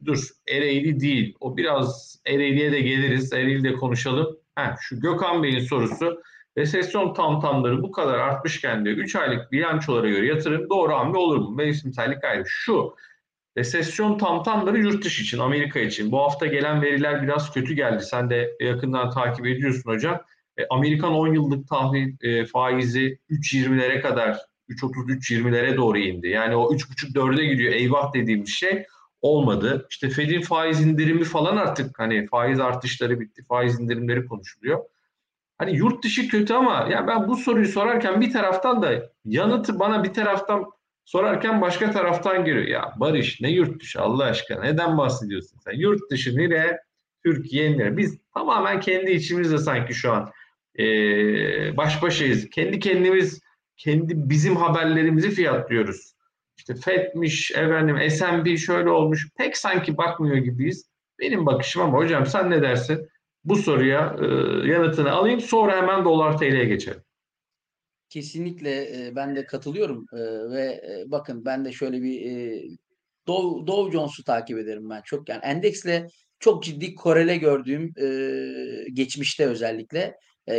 dur Ereğli değil. O biraz Ereğli'ye de geliriz. Ereğli de konuşalım. Heh, şu Gökhan Bey'in sorusu. Resesyon tam tamları bu kadar artmışken diyor 3 aylık bilançolara göre yatırım doğru hamle olur mu? Mevsimsellik ayrı. Şu resesyon tam tamları yurt dışı için, Amerika için. Bu hafta gelen veriler biraz kötü geldi. Sen de yakından takip ediyorsun hocam. E, Amerikan 10 yıllık tahvil e, faizi 3.20'lere kadar 3.33-20'lere doğru indi. Yani o 3.5-4'e gidiyor eyvah dediğim şey olmadı. İşte Fed'in faiz indirimi falan artık hani faiz artışları bitti, faiz indirimleri konuşuluyor. Hani yurt dışı kötü ama ya ben bu soruyu sorarken bir taraftan da yanıtı bana bir taraftan sorarken başka taraftan geliyor. Ya Barış ne yurt dışı Allah aşkına neden bahsediyorsun sen? Yurt dışı nereye? Türkiye nereye? Biz tamamen kendi içimizde sanki şu an ee, baş başayız. Kendi kendimiz kendi bizim haberlerimizi fiyatlıyoruz. İşte FED'miş, efendim S&P şöyle olmuş. Pek sanki bakmıyor gibiyiz. Benim bakışım ama hocam sen ne dersin? Bu soruya e, yanıtını alayım sonra hemen dolar TL'ye geçelim. Kesinlikle e, ben de katılıyorum e, ve e, bakın ben de şöyle bir Dow, Dow Jones'u takip ederim ben çok yani endeksle çok ciddi korele gördüğüm geçmişte özellikle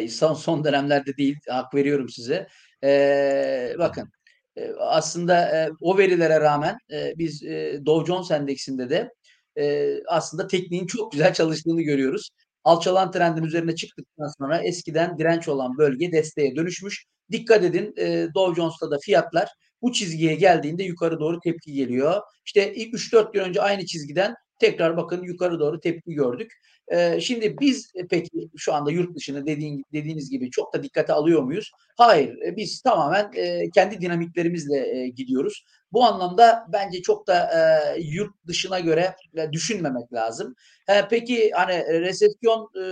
son son dönemlerde değil hak veriyorum size Ee, bakın e, aslında e, o verilere rağmen e, biz e, Dow Jones Endeksinde de e, aslında tekniğin çok güzel çalıştığını görüyoruz. Alçalan trendin üzerine çıktıktan sonra eskiden direnç olan bölge desteğe dönüşmüş. Dikkat edin e, Dow Jones'ta da fiyatlar bu çizgiye geldiğinde yukarı doğru tepki geliyor. İşte 3-4 gün önce aynı çizgiden tekrar bakın yukarı doğru tepki gördük. Şimdi biz e, peki şu anda yurt dışını dediğin, dediğiniz gibi çok da dikkate alıyor muyuz? Hayır. E, biz tamamen e, kendi dinamiklerimizle gidiyoruz. Bu anlamda bence çok da yurt dışına göre düşünmemek lazım. Peki hani resesyon e,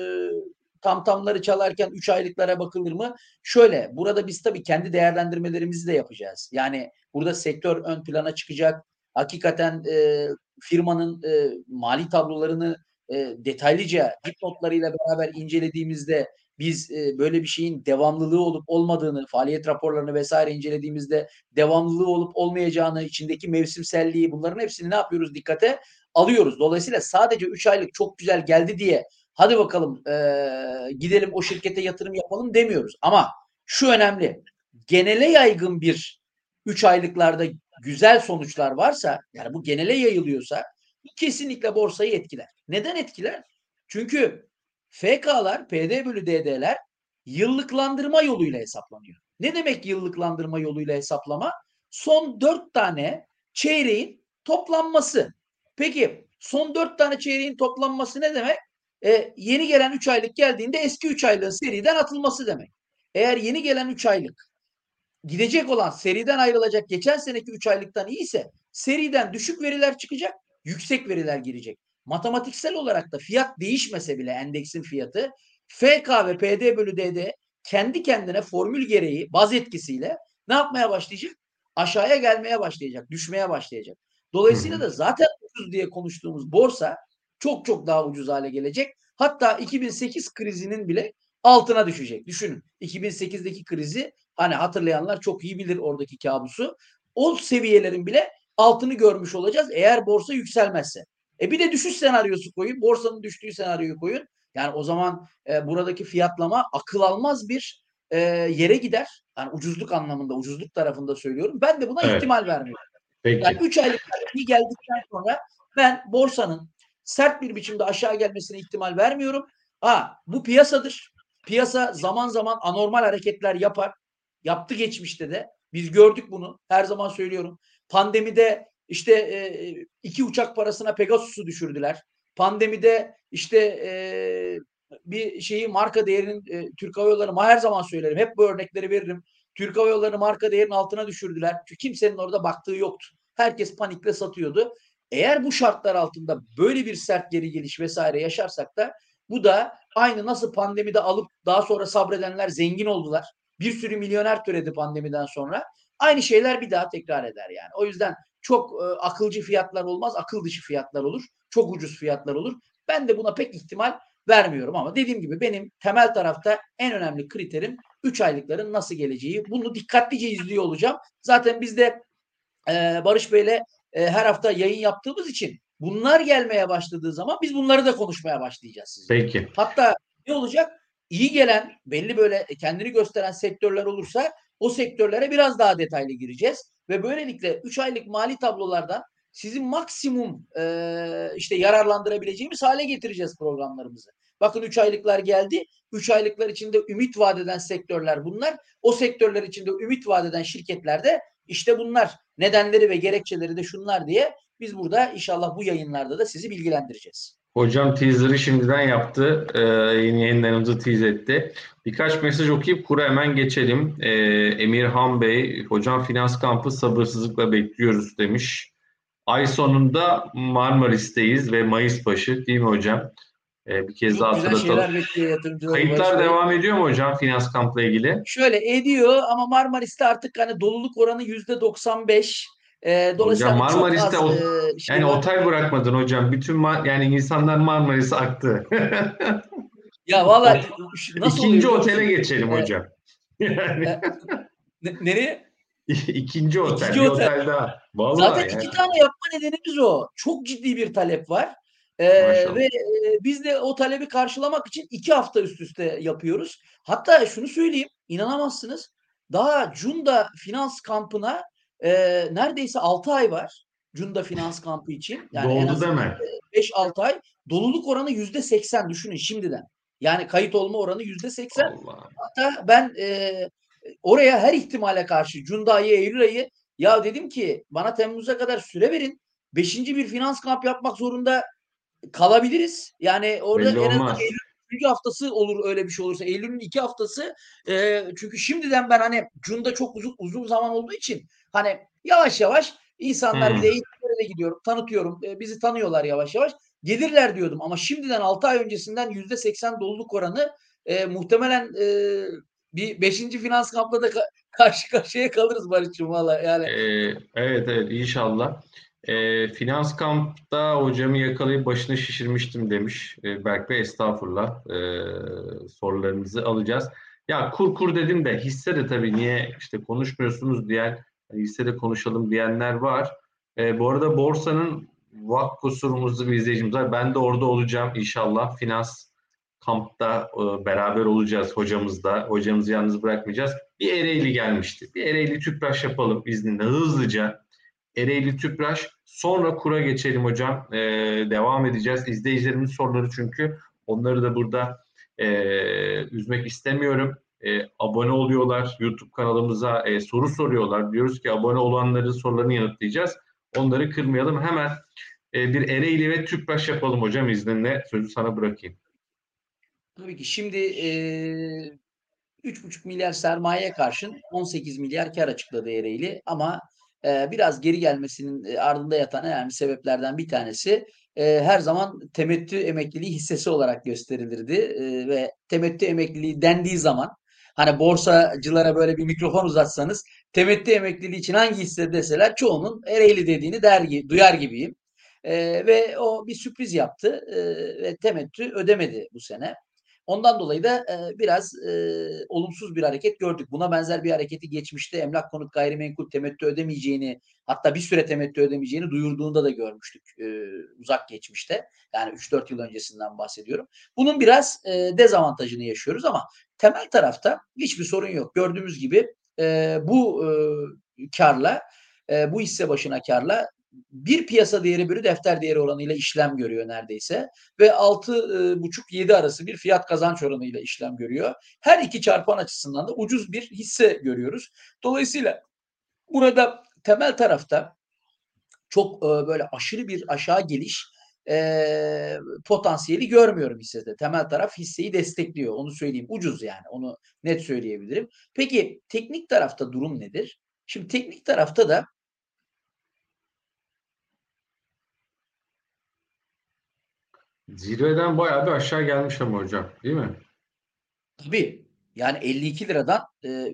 tam tamları çalarken 3 aylıklara bakılır mı? Şöyle burada biz tabii kendi değerlendirmelerimizi de yapacağız. Yani burada sektör ön plana çıkacak. Hakikaten e, firmanın e, mali tablolarını e, detaylıca dipnotlarıyla beraber incelediğimizde biz e, böyle bir şeyin devamlılığı olup olmadığını, faaliyet raporlarını vesaire incelediğimizde devamlılığı olup olmayacağını, içindeki mevsimselliği bunların hepsini ne yapıyoruz dikkate alıyoruz. Dolayısıyla sadece 3 aylık çok güzel geldi diye hadi bakalım e, gidelim o şirkete yatırım yapalım demiyoruz. Ama şu önemli. Genele yaygın bir 3 aylıklarda güzel sonuçlar varsa yani bu genele yayılıyorsa kesinlikle borsayı etkiler. Neden etkiler? Çünkü FK'lar, PD bölü DD'ler yıllıklandırma yoluyla hesaplanıyor. Ne demek yıllıklandırma yoluyla hesaplama? Son dört tane çeyreğin toplanması. Peki son dört tane çeyreğin toplanması ne demek? E, yeni gelen üç aylık geldiğinde eski üç aylığın seriden atılması demek. Eğer yeni gelen üç aylık gidecek olan seriden ayrılacak geçen seneki üç aylıktan iyiyse seriden düşük veriler çıkacak, yüksek veriler girecek matematiksel olarak da fiyat değişmese bile endeksin fiyatı FK ve PD bölü DD kendi kendine formül gereği baz etkisiyle ne yapmaya başlayacak? Aşağıya gelmeye başlayacak, düşmeye başlayacak. Dolayısıyla da zaten ucuz diye konuştuğumuz borsa çok çok daha ucuz hale gelecek. Hatta 2008 krizinin bile altına düşecek. Düşünün 2008'deki krizi hani hatırlayanlar çok iyi bilir oradaki kabusu. O seviyelerin bile altını görmüş olacağız eğer borsa yükselmezse. E bir de düşüş senaryosu koyun. Borsanın düştüğü senaryoyu koyun. Yani o zaman e, buradaki fiyatlama akıl almaz bir e, yere gider. Yani ucuzluk anlamında, ucuzluk tarafında söylüyorum. Ben de buna evet. ihtimal vermiyorum. Peki. Yani 3 aylık iyi geldikten sonra ben borsanın sert bir biçimde aşağı gelmesine ihtimal vermiyorum. Ha bu piyasadır. Piyasa zaman zaman anormal hareketler yapar. Yaptı geçmişte de. Biz gördük bunu. Her zaman söylüyorum. Pandemide işte e, iki uçak parasına Pegasus'u düşürdüler. Pandemide işte e, bir şeyi marka değerinin e, Türk Hava Yolları her zaman söylerim. Hep bu örnekleri veririm. Türk Hava Yolları marka değerinin altına düşürdüler. Çünkü kimsenin orada baktığı yoktu. Herkes panikle satıyordu. Eğer bu şartlar altında böyle bir sert geri geliş vesaire yaşarsak da bu da aynı nasıl pandemide alıp daha sonra sabredenler zengin oldular. Bir sürü milyoner türedi pandemiden sonra. Aynı şeyler bir daha tekrar eder yani. O yüzden çok e, akılcı fiyatlar olmaz, akıl dışı fiyatlar olur. Çok ucuz fiyatlar olur. Ben de buna pek ihtimal vermiyorum ama dediğim gibi benim temel tarafta en önemli kriterim 3 aylıkların nasıl geleceği. Bunu dikkatlice izliyor olacağım. Zaten biz de e, Barış Bey'le e, her hafta yayın yaptığımız için bunlar gelmeye başladığı zaman biz bunları da konuşmaya başlayacağız sizinle. Peki. Hatta ne olacak? İyi gelen, belli böyle kendini gösteren sektörler olursa o sektörlere biraz daha detaylı gireceğiz ve böylelikle 3 aylık mali tablolardan sizin maksimum e, işte yararlandırabileceğimiz hale getireceğiz programlarımızı. Bakın 3 aylıklar geldi. 3 aylıklar içinde ümit vadeden sektörler bunlar. O sektörler içinde ümit vadeden şirketler de işte bunlar. Nedenleri ve gerekçeleri de şunlar diye biz burada inşallah bu yayınlarda da sizi bilgilendireceğiz. Hocam teaser'ı şimdiden yaptı. Ee, yeni yayınlarımızı tease etti. Birkaç mesaj okuyup kura hemen geçelim. Ee, Emirhan Bey, hocam finans kampı sabırsızlıkla bekliyoruz demiş. Ay sonunda Marmaris'teyiz ve Mayıs başı değil mi hocam? Ee, bir kez Çok daha hatırlatalım. Kayıtlar devam ediyor mu hocam finans kampla ilgili? Şöyle ediyor ama Marmaris'te artık hani doluluk oranı yüzde 95. E, dolayısıyla hocam Marmaris'te az, o, e, şey yani var. otel bırakmadın hocam. Bütün yani insanlar Marmaris'e aktı. ya valla nasıl İkinci oluyor? otele geçelim evet. hocam. Yani. E, nereye? İkinci otel. İkinci bir otel. otel daha. Vallahi Zaten yani. iki tane yapma nedenimiz o. Çok ciddi bir talep var. Ee, ve e, biz de o talebi karşılamak için iki hafta üst üste yapıyoruz. Hatta şunu söyleyeyim, inanamazsınız. daha Cunda Finans Kampı'na e, neredeyse 6 ay var. Cunda Finans Kampı için. Yani Doldu en az deme. 5-6 ay. Doluluk oranı %80 düşünün şimdiden. Yani kayıt olma oranı %80. Allah. Hatta ben e, oraya her ihtimale karşı Cunda ayı, Eylül ayı ya dedim ki bana Temmuz'a kadar süre verin. Beşinci bir finans kamp yapmak zorunda kalabiliriz. Yani orada Belli en azından Eylül üçüncü haftası olur öyle bir şey olursa. Eylül'ün iki haftası e, çünkü şimdiden ben hani Cunda çok uzun uzun zaman olduğu için hani yavaş yavaş insanlar hmm. bir de eğitimlere gidiyorum tanıtıyorum. E, bizi tanıyorlar yavaş yavaş. Gelirler diyordum ama şimdiden 6 ay öncesinden yüzde 80 doluluk oranı e, muhtemelen e, bir beşinci finans kampla da ka- karşı karşıya kalırız Barış'cığım valla yani. Ee, evet evet inşallah. E, finans kampta hocamı yakalayıp başını şişirmiştim demiş e, Berk Bey. Estağfurullah. E, sorularınızı alacağız. Ya kur kur dedim de hisse de tabii niye işte konuşmuyorsunuz diyen hisse de konuşalım diyenler var. E, bu arada borsanın vak kusurumuzlu bir izleyicimiz var. Ben de orada olacağım inşallah. Finans kampta e, beraber olacağız hocamızda. Hocamızı yalnız bırakmayacağız. Bir Ereğli gelmişti. Bir Ereğli tüpraş yapalım izninle hızlıca. Ereğli Tüpraş. Sonra kura geçelim hocam. Ee, devam edeceğiz. İzleyicilerimin soruları çünkü. Onları da burada e, üzmek istemiyorum. E, abone oluyorlar. YouTube kanalımıza e, soru soruyorlar. Diyoruz ki abone olanların sorularını yanıtlayacağız. Onları kırmayalım. Hemen e, bir Ereğli ve Tüpraş yapalım hocam izninle. Sözü sana bırakayım. Tabii ki şimdi e, 3,5 milyar sermayeye karşın 18 milyar kar açıkladı Ereğli ama e, biraz geri gelmesinin ardında yatan önemli sebeplerden bir tanesi e, her zaman temettü emekliliği hissesi olarak gösterilirdi e, ve temettü emekliliği dendiği zaman hani borsacılara böyle bir mikrofon uzatsanız temettü emekliliği için hangi hisse deseler çoğunun Ereğli dediğini der duyar gibiyim. E, ve o bir sürpriz yaptı e, ve temettü ödemedi bu sene. Ondan dolayı da e, biraz e, olumsuz bir hareket gördük. Buna benzer bir hareketi geçmişte emlak konut gayrimenkul temettü ödemeyeceğini hatta bir süre temettü ödemeyeceğini duyurduğunda da görmüştük e, uzak geçmişte. Yani 3-4 yıl öncesinden bahsediyorum. Bunun biraz e, dezavantajını yaşıyoruz ama temel tarafta hiçbir sorun yok. Gördüğümüz gibi e, bu e, karla e, bu hisse başına karla bir piyasa değeri bölü defter değeri oranıyla işlem görüyor neredeyse ve 6,5-7 arası bir fiyat kazanç oranıyla işlem görüyor. Her iki çarpan açısından da ucuz bir hisse görüyoruz. Dolayısıyla burada temel tarafta çok böyle aşırı bir aşağı geliş e, potansiyeli görmüyorum hissede. Temel taraf hisseyi destekliyor. Onu söyleyeyim. Ucuz yani. Onu net söyleyebilirim. Peki teknik tarafta durum nedir? Şimdi teknik tarafta da Zirveden bayağı bir aşağı gelmiş ama hocam değil mi? Tabii. Yani 52 liradan e,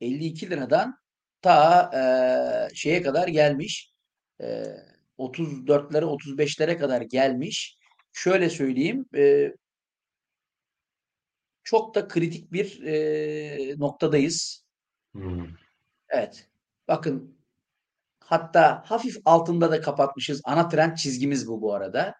52 liradan ta e, şeye kadar gelmiş. E, 34'lere 35'lere kadar gelmiş. Şöyle söyleyeyim. E, çok da kritik bir e, noktadayız. Hmm. Evet. Bakın hatta hafif altında da kapatmışız. Ana trend çizgimiz bu bu arada.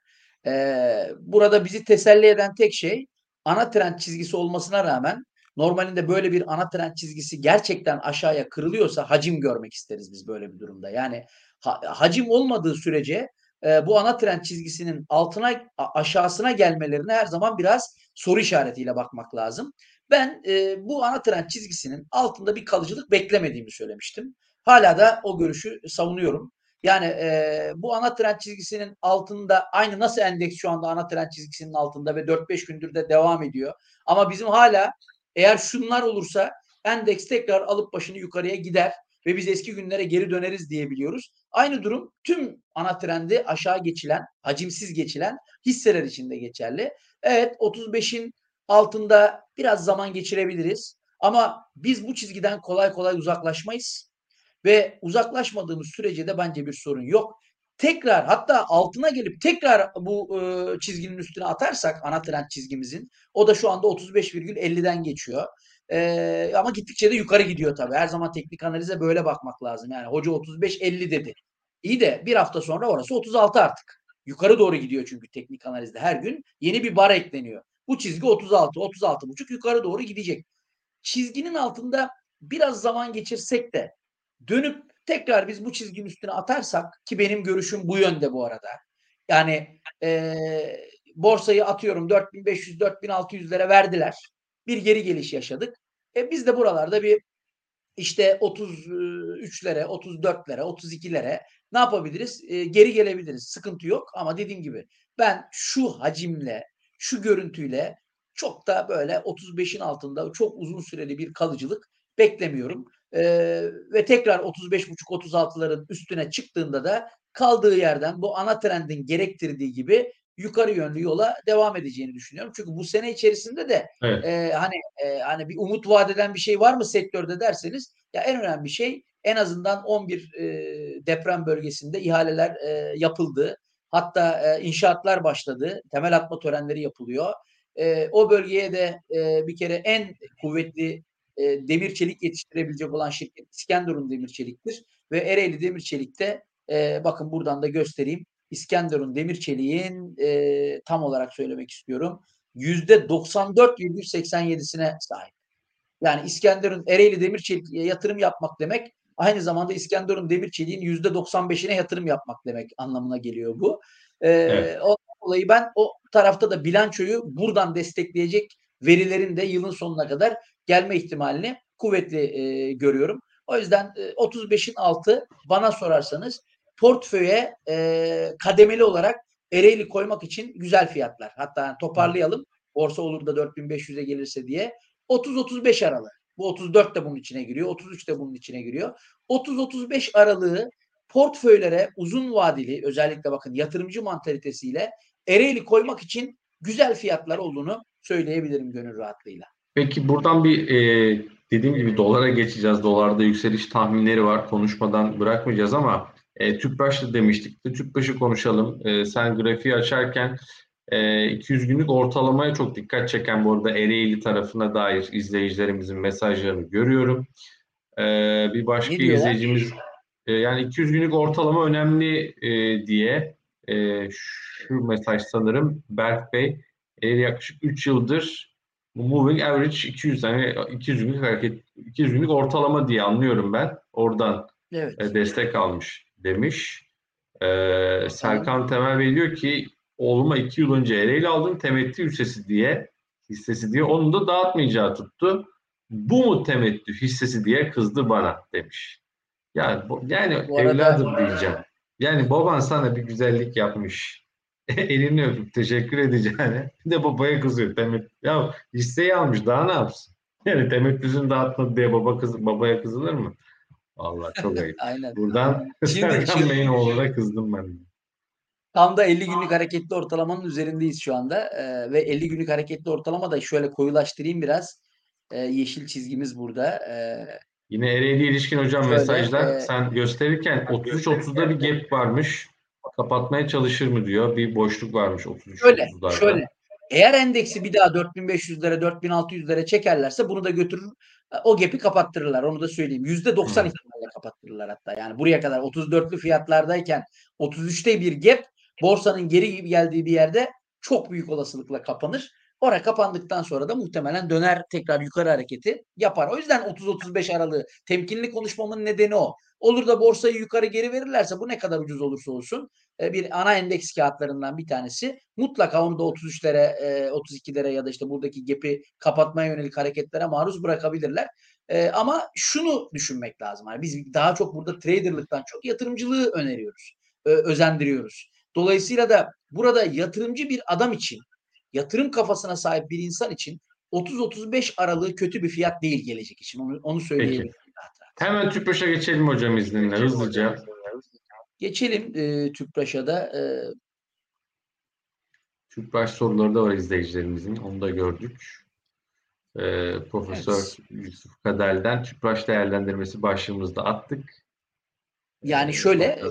Ee, burada bizi teselli eden tek şey ana trend çizgisi olmasına rağmen normalinde böyle bir ana trend çizgisi gerçekten aşağıya kırılıyorsa hacim görmek isteriz biz böyle bir durumda. Yani ha, hacim olmadığı sürece e, bu ana trend çizgisinin altına aşağısına gelmelerine her zaman biraz soru işaretiyle bakmak lazım. Ben e, bu ana trend çizgisinin altında bir kalıcılık beklemediğimi söylemiştim. Hala da o görüşü savunuyorum. Yani e, bu ana trend çizgisinin altında aynı nasıl endeks şu anda ana trend çizgisinin altında ve 4-5 gündür de devam ediyor. Ama bizim hala eğer şunlar olursa endeks tekrar alıp başını yukarıya gider ve biz eski günlere geri döneriz diyebiliyoruz. Aynı durum tüm ana trendi aşağı geçilen, hacimsiz geçilen hisseler için de geçerli. Evet 35'in altında biraz zaman geçirebiliriz. Ama biz bu çizgiden kolay kolay uzaklaşmayız ve uzaklaşmadığımız sürece de bence bir sorun yok. Tekrar hatta altına gelip tekrar bu e, çizginin üstüne atarsak ana trend çizgimizin o da şu anda 35,50'den geçiyor. E, ama gittikçe de yukarı gidiyor tabii. Her zaman teknik analize böyle bakmak lazım. Yani hoca 35-50 dedi. İyi de bir hafta sonra orası 36 artık. Yukarı doğru gidiyor çünkü teknik analizde her gün yeni bir bar ekleniyor. Bu çizgi 36, 36 buçuk yukarı doğru gidecek. çizginin altında biraz zaman geçirsek de dönüp tekrar biz bu çizginin üstüne atarsak ki benim görüşüm bu yönde bu arada. Yani e, borsayı atıyorum 4500-4600'lere verdiler. Bir geri geliş yaşadık. E, biz de buralarda bir işte 33'lere, 34'lere, 32'lere ne yapabiliriz? E, geri gelebiliriz. Sıkıntı yok ama dediğim gibi ben şu hacimle, şu görüntüyle çok da böyle 35'in altında çok uzun süreli bir kalıcılık beklemiyorum. E, ve tekrar 35,5-36'ların üstüne çıktığında da kaldığı yerden bu ana trendin gerektirdiği gibi yukarı yönlü yola devam edeceğini düşünüyorum. Çünkü bu sene içerisinde de evet. e, hani e, hani bir umut vadeden bir şey var mı sektörde derseniz ya en önemli şey en azından 11 e, deprem bölgesinde ihaleler e, yapıldı. Hatta e, inşaatlar başladı. Temel atma törenleri yapılıyor. E, o bölgeye de e, bir kere en kuvvetli e, demir çelik yetiştirebilecek olan şirket İskenderun Demir Çelik'tir. Ve Ereğli Demir Çelik'te e, bakın buradan da göstereyim. İskenderun Demir Çelik'in e, tam olarak söylemek istiyorum. %94,87'sine sahip. Yani İskenderun Ereğli Demir Çelik'e yatırım yapmak demek aynı zamanda İskenderun Demir Çelik'in %95'ine yatırım yapmak demek anlamına geliyor bu. Ee, evet. O dolayı ben o tarafta da bilançoyu buradan destekleyecek verilerin de yılın sonuna kadar gelme ihtimalini kuvvetli e, görüyorum. O yüzden e, 35'in altı bana sorarsanız portföye e, kademeli olarak Ereğli koymak için güzel fiyatlar. Hatta toparlayalım. Borsa olur da 4500'e gelirse diye. 30-35 aralığı. Bu 34 de bunun içine giriyor. 33 de bunun içine giriyor. 30-35 aralığı portföylere uzun vadeli özellikle bakın yatırımcı mantalitesiyle Ereğli koymak için güzel fiyatlar olduğunu söyleyebilirim gönül rahatlığıyla. Peki buradan bir e, dediğim gibi dolara geçeceğiz. Dolarda yükseliş tahminleri var. Konuşmadan bırakmayacağız ama e, Tüpraş'ta demiştik. De, Tüpraş'ı konuşalım. E, sen grafiği açarken e, 200 günlük ortalamaya çok dikkat çeken bu arada Ereğli tarafına dair izleyicilerimizin mesajlarını görüyorum. E, bir başka izleyicimiz e, yani 200 günlük ortalama önemli e, diye e, şu mesaj sanırım Berk Bey e, yaklaşık 3 yıldır moving average 200 yani 200 günlük hareket 200 günlük ortalama diye anlıyorum ben. Oradan evet. e, destek almış demiş. Ee, Serkan Temel Bey diyor ki oğluma iki yıl önce Ereğli aldım temettü hissesi diye hissesi diye onu da dağıtmayacağı tuttu. Bu mu temettü hissesi diye kızdı bana demiş. Yani, yani Bu evladım arada... diyeceğim. Yani baban sana bir güzellik yapmış. Elini öpüp teşekkür edeceğine bir de babaya kızıyor. Temet, ya hisseyi almış daha ne yapsın? Yani temettüsünü dağıtmadı diye baba kız, babaya kızılır mı? Vallahi çok ayıp. Aynen. Buradan Serkan Bey'in oğluna kızdım ben. Tam da 50 günlük hareketli ortalamanın üzerindeyiz şu anda. Ee, ve 50 günlük hareketli ortalama da şöyle koyulaştırayım biraz. Ee, yeşil çizgimiz burada. Ee, Yine Ereğli ilişkin hocam şöyle, mesajlar. E, Sen gösterirken 33-30'da bir gap varmış. Kapatmaya çalışır mı diyor. Bir boşluk varmış 33 Şöyle, şöyle. Eğer endeksi bir daha 4500'lere 4600'lere çekerlerse bunu da götürür o gap'i kapattırırlar. Onu da söyleyeyim. %90 hmm. ihtimalle kapattırırlar hatta. Yani buraya kadar 34'lü fiyatlardayken 33'te bir gap borsanın geri geldiği bir yerde çok büyük olasılıkla kapanır. Oraya kapandıktan sonra da muhtemelen döner tekrar yukarı hareketi yapar. O yüzden 30-35 aralığı temkinli konuşmamın nedeni o. Olur da borsayı yukarı geri verirlerse bu ne kadar ucuz olursa olsun e, bir ana endeks kağıtlarından bir tanesi mutlaka onu da 33'lere 32'lere ya da işte buradaki gap'i kapatmaya yönelik hareketlere maruz bırakabilirler. E, ama şunu düşünmek lazım. Yani biz daha çok burada traderlıktan çok yatırımcılığı öneriyoruz. Özendiriyoruz. Dolayısıyla da burada yatırımcı bir adam için yatırım kafasına sahip bir insan için 30-35 aralığı kötü bir fiyat değil gelecek için. Onu, onu söyleyebilirim. Hemen Tüpraş'a geçelim hocam izninle hızlıca. Geçelim e, Tüpraş'a da. E, Tüpraş soruları da var izleyicilerimizin. Onu da gördük. E, Profesör evet. Yusuf Kadel'den Tüpraş değerlendirmesi başlığımızda attık. Yani şöyle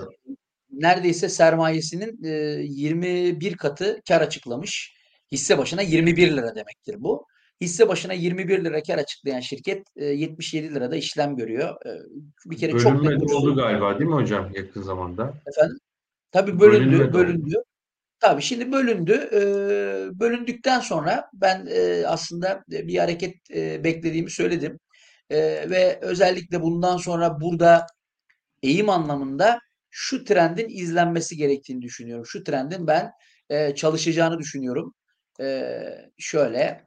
neredeyse sermayesinin e, 21 katı kar açıklamış. Hisse başına 21 lira demektir bu. Hisse başına 21 lira kar açıklayan şirket 77 e, lirada işlem görüyor. E, bir kere Bölünme çok net oldu galiba değil mi hocam yakın zamanda? Efendim? Tabii bölündü, bölündü. bölündü. Tabii şimdi bölündü. E, bölündükten sonra ben aslında bir hareket beklediğimi söyledim. Ve özellikle bundan sonra burada eğim anlamında şu trendin izlenmesi gerektiğini düşünüyorum. Şu trendin ben çalışacağını düşünüyorum. E, şöyle.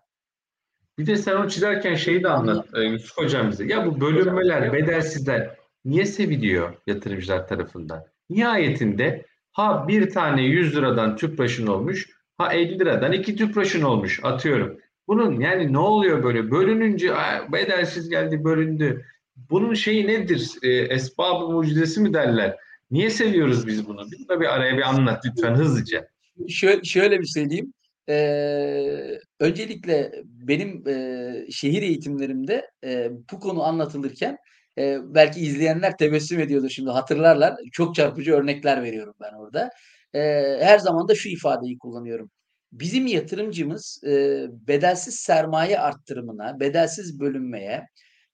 Bir de sen o çizerken şeyi de anlat e, Yusuf Hocam bize. Ya bu bölünmeler, bedelsizler niye seviliyor yatırımcılar tarafından? Nihayetinde ha bir tane 100 liradan tüpraşın olmuş, ha 50 liradan iki tüpraşın olmuş atıyorum. Bunun yani ne oluyor böyle? Bölününce bedelsiz geldi bölündü. Bunun şeyi nedir? E, esbab-ı mucizesi mi derler? Niye seviyoruz biz bunu? Bir de bir araya bir anlat lütfen hızlıca. Şöyle, şöyle bir söyleyeyim. Ee, öncelikle benim e, şehir eğitimlerimde e, bu konu anlatılırken e, belki izleyenler tebessüm ediyordur şimdi hatırlarlar. Çok çarpıcı örnekler veriyorum ben orada. E, her zaman da şu ifadeyi kullanıyorum. Bizim yatırımcımız e, bedelsiz sermaye arttırımına, bedelsiz bölünmeye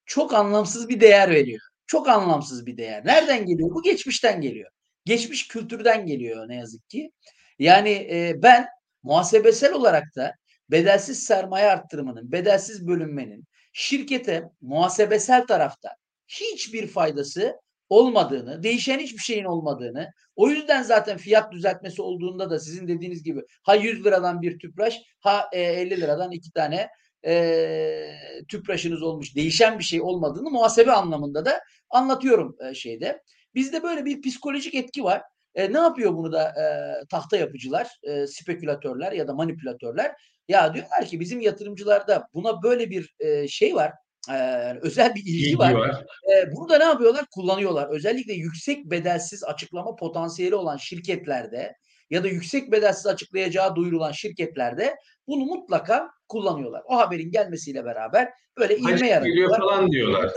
çok anlamsız bir değer veriyor. Çok anlamsız bir değer. Nereden geliyor? Bu geçmişten geliyor. Geçmiş kültürden geliyor ne yazık ki. Yani e, ben muhasebesel olarak da bedelsiz sermaye arttırımının, bedelsiz bölünmenin şirkete muhasebesel tarafta hiçbir faydası olmadığını, değişen hiçbir şeyin olmadığını, o yüzden zaten fiyat düzeltmesi olduğunda da sizin dediğiniz gibi ha 100 liradan bir tüpraş, ha e, 50 liradan iki tane e, tüpraşınız olmuş, değişen bir şey olmadığını muhasebe anlamında da anlatıyorum e, şeyde. Bizde böyle bir psikolojik etki var. E, ne yapıyor bunu da e, tahta yapıcılar, e, spekülatörler ya da manipülatörler? Ya diyorlar ki bizim yatırımcılarda buna böyle bir e, şey var, e, özel bir ilgi, ilgi var. var. E, bunu da ne yapıyorlar? Kullanıyorlar. Özellikle yüksek bedelsiz açıklama potansiyeli olan şirketlerde ya da yüksek bedelsiz açıklayacağı duyurulan şirketlerde bunu mutlaka kullanıyorlar. O haberin gelmesiyle beraber böyle ilme yaratıyorlar. falan diyorlar.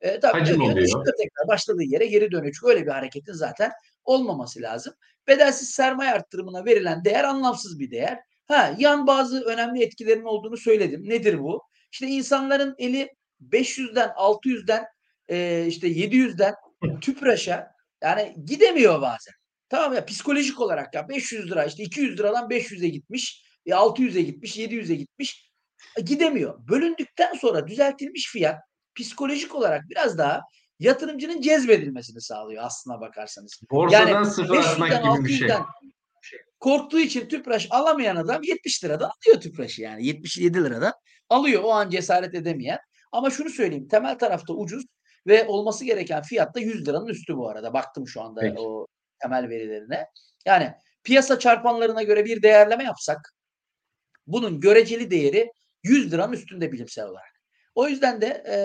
E, tabii Hacim oluyor. Işte tekrar başladığı yere geri dönüyor. Çünkü öyle bir hareketin zaten olmaması lazım. Bedelsiz sermaye arttırımına verilen değer anlamsız bir değer. Ha, yan bazı önemli etkilerin olduğunu söyledim. Nedir bu? İşte insanların eli 500'den 600'den e, işte 700'den tüpraşa yani gidemiyor bazen. Tamam ya psikolojik olarak ya 500 lira işte 200 liradan 500'e gitmiş, 600'e gitmiş, 700'e gitmiş. E, gidemiyor. Bölündükten sonra düzeltilmiş fiyat psikolojik olarak biraz daha yatırımcının cezbedilmesini sağlıyor aslına bakarsanız. Borsadan yani sıfır atmak gibi bir şey. Korktuğu için tüpraş alamayan adam 70 liradan alıyor tüpraşı yani 77 liradan alıyor o an cesaret edemeyen. Ama şunu söyleyeyim temel tarafta ucuz ve olması gereken fiyat da 100 liranın üstü bu arada. Baktım şu anda Peki. o temel verilerine. Yani piyasa çarpanlarına göre bir değerleme yapsak bunun göreceli değeri 100 liranın üstünde bilimsel olarak. O yüzden de e,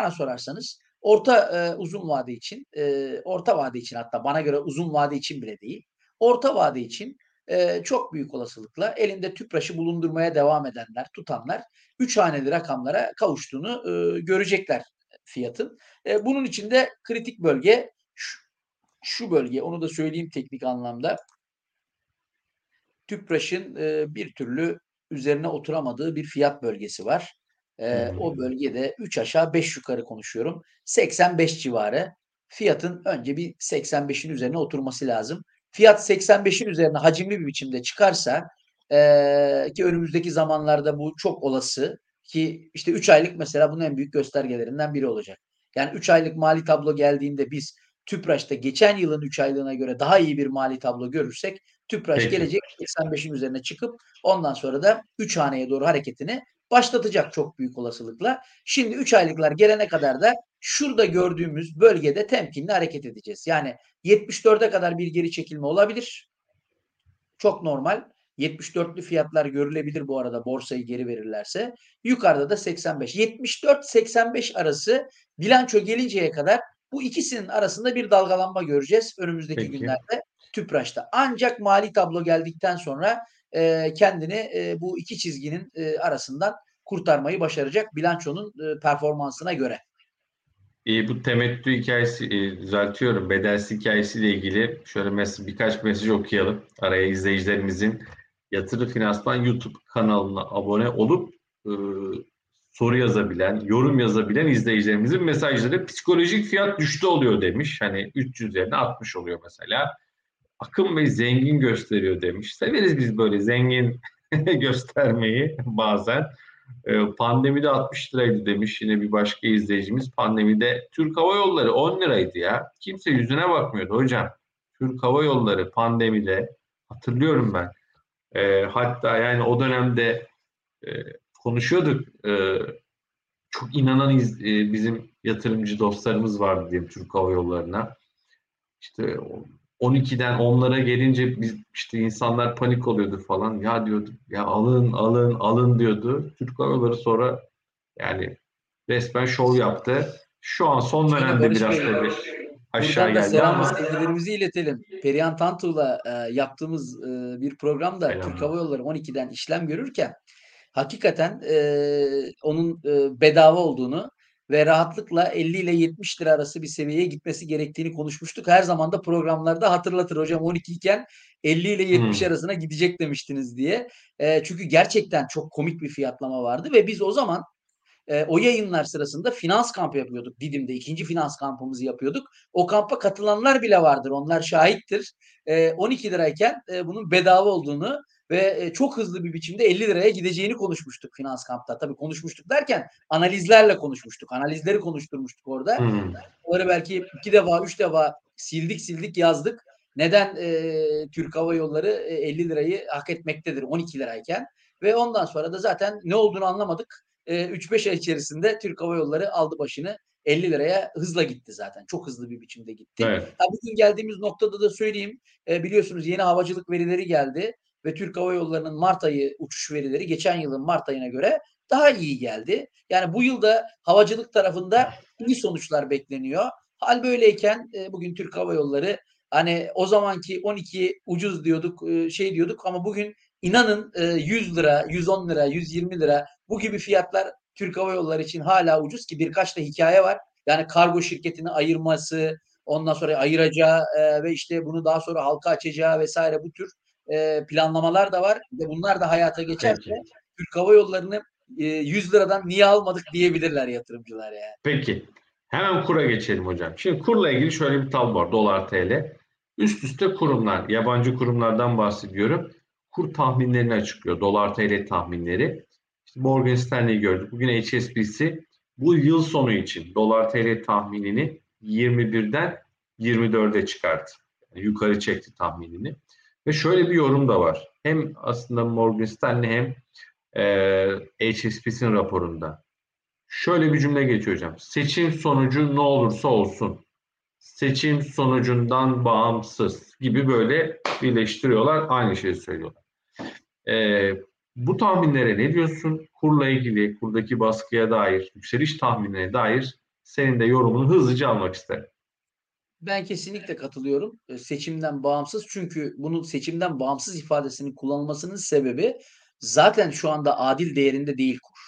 bana sorarsanız orta e, uzun vade için, e, orta vade için hatta bana göre uzun vade için bile değil, orta vade için e, çok büyük olasılıkla elinde tüpraşı bulundurmaya devam edenler, tutanlar 3 haneli rakamlara kavuştuğunu e, görecekler fiyatın. E, bunun için de kritik bölge şu, şu bölge, onu da söyleyeyim teknik anlamda. Tüpraşın e, bir türlü üzerine oturamadığı bir fiyat bölgesi var. E, o bölgede 3 aşağı 5 yukarı konuşuyorum. 85 civarı. Fiyatın önce bir 85'in üzerine oturması lazım. Fiyat 85'in üzerine hacimli bir biçimde çıkarsa e, ki önümüzdeki zamanlarda bu çok olası ki işte 3 aylık mesela bunun en büyük göstergelerinden biri olacak. Yani 3 aylık mali tablo geldiğinde biz Tüpraş'ta geçen yılın 3 aylığına göre daha iyi bir mali tablo görürsek Tüpraş Peki. gelecek 85'in üzerine çıkıp ondan sonra da 3 haneye doğru hareketini başlatacak çok büyük olasılıkla. Şimdi 3 aylıklar gelene kadar da şurada gördüğümüz bölgede temkinli hareket edeceğiz. Yani 74'e kadar bir geri çekilme olabilir. Çok normal. 74'lü fiyatlar görülebilir bu arada borsayı geri verirlerse. Yukarıda da 85. 74-85 arası bilanço gelinceye kadar bu ikisinin arasında bir dalgalanma göreceğiz önümüzdeki Peki. günlerde Tüpraş'ta. Ancak mali tablo geldikten sonra e, kendini e, bu iki çizginin e, arasından kurtarmayı başaracak bilançonun e, performansına göre. E, bu temettü hikayesi e, düzeltiyorum. Bedelsiz hikayesiyle ilgili şöyle mes- birkaç mesaj okuyalım. Araya izleyicilerimizin Yatırı Finansman YouTube kanalına abone olup e, soru yazabilen, yorum yazabilen izleyicilerimizin mesajları psikolojik fiyat düştü oluyor demiş. Hani 300 yerine 60 oluyor mesela. Akın Bey zengin gösteriyor demiş. Severiz biz böyle zengin göstermeyi bazen. Ee, pandemide 60 liraydı demiş yine bir başka izleyicimiz. Pandemide Türk Hava Yolları 10 liraydı ya. Kimse yüzüne bakmıyordu hocam. Türk Hava Yolları pandemide hatırlıyorum ben. Ee, hatta yani o dönemde e, konuşuyorduk. E, çok inanan iz, e, bizim yatırımcı dostlarımız vardı diyelim Türk Hava Yolları'na. İşte 12'den onlara gelince biz işte insanlar panik oluyordu falan. Ya diyordu ya alın alın alın diyordu. Hava Yolları sonra yani resmen şov yaptı. Şu an son dönemde biraz tabii aşağı Buradan geldi selam ama sevgilerimizi iletelim. Perihan Tantu'la e, yaptığımız e, bir programda Selamlar. Türk Hava Yolları 12'den işlem görürken hakikaten e, onun e, bedava olduğunu ve rahatlıkla 50 ile 70 lira arası bir seviyeye gitmesi gerektiğini konuşmuştuk. Her zaman da programlarda hatırlatır hocam 12 iken 50 ile 70 Hmm. arasına gidecek demiştiniz diye. E, çünkü gerçekten çok komik bir fiyatlama vardı ve biz o zaman e, o yayınlar sırasında finans kampı yapıyorduk. Didim'de ikinci finans kampımızı yapıyorduk. O kampa katılanlar bile vardır. Onlar şahittir. E, 12 lirayken e, bunun bedava olduğunu ve e, çok hızlı bir biçimde 50 liraya gideceğini konuşmuştuk finans kampta. Tabii konuşmuştuk derken analizlerle konuşmuştuk. Analizleri konuşturmuştuk orada. Hmm. Onları belki iki defa, üç defa sildik sildik yazdık. Neden e, Türk Hava Yolları e, 50 lirayı hak etmektedir 12 lirayken? Ve ondan sonra da zaten ne olduğunu anlamadık. E, 3-5 ay içerisinde Türk Hava Yolları aldı başını 50 liraya hızla gitti zaten. Çok hızlı bir biçimde gitti. Evet. Ha, bugün geldiğimiz noktada da söyleyeyim. E, biliyorsunuz yeni havacılık verileri geldi ve Türk Hava Yolları'nın Mart ayı uçuş verileri geçen yılın Mart ayına göre daha iyi geldi. Yani bu yılda havacılık tarafında iyi sonuçlar bekleniyor. Hal böyleyken e, bugün Türk Hava Yolları hani o zamanki 12 ucuz diyorduk e, şey diyorduk ama bugün inanın e, 100 lira, 110 lira, 120 lira bu gibi fiyatlar Türk Hava Yolları için hala ucuz ki birkaç da hikaye var. Yani kargo şirketini ayırması, ondan sonra ayıracağı e, ve işte bunu daha sonra halka açacağı vesaire bu tür e, planlamalar da var. Ve bunlar da hayata geçerse Peki. Türk Hava Yolları'nı e, 100 liradan niye almadık diyebilirler yatırımcılar yani. Peki. Hemen kura geçelim hocam. Şimdi kurla ilgili şöyle bir tablo var. Dolar TL. Üst üste kurumlar, yabancı kurumlardan bahsediyorum. Kur tahminlerini açıklıyor. Dolar TL tahminleri. İşte Morgan Stanley'i gördük. Bugün HSBC bu yıl sonu için dolar TL tahminini 21'den 24'e çıkarttı. Yani yukarı çekti tahminini. Ve şöyle bir yorum da var. Hem aslında Morgan Stanley hem e, HSBC'nin raporunda. Şöyle bir cümle geçiyor hocam. Seçim sonucu ne olursa olsun. Seçim sonucundan bağımsız gibi böyle birleştiriyorlar. Aynı şeyi söylüyorlar. Ee, bu tahminlere ne diyorsun? Kurla ilgili, kurdaki baskıya dair, yükseliş tahminine dair senin de yorumunu hızlıca almak isterim. Ben kesinlikle katılıyorum. E, Seçimden bağımsız çünkü bunun seçimden bağımsız ifadesinin kullanılmasının sebebi zaten şu anda adil değerinde değil kur.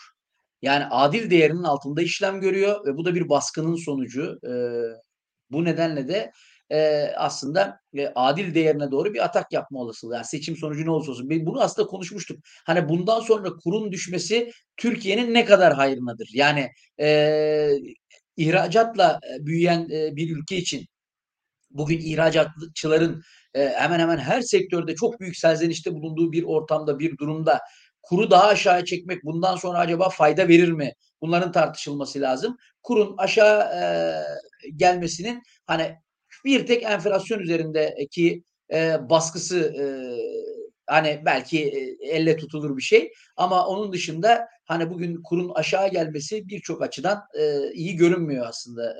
Yani adil değerinin altında işlem görüyor ve bu da bir baskının sonucu. E, bu nedenle de e, aslında e, adil değerine doğru bir atak yapma olasılığı. Yani seçim sonucu ne olursa olsun. Bunu aslında konuşmuştuk. Hani bundan sonra kurun düşmesi Türkiye'nin ne kadar hayrınadır? Yani e, ihracatla e, büyüyen e, bir ülke için bugün ihracatçıların e, hemen hemen her sektörde çok büyük serzenişte bulunduğu bir ortamda, bir durumda kuru daha aşağıya çekmek bundan sonra acaba fayda verir mi? Bunların tartışılması lazım. Kurun aşağı e, gelmesinin hani bir tek enflasyon üzerindeki e, baskısı hani belki elle tutulur bir şey ama onun dışında hani bugün kurun aşağı gelmesi birçok açıdan iyi görünmüyor aslında.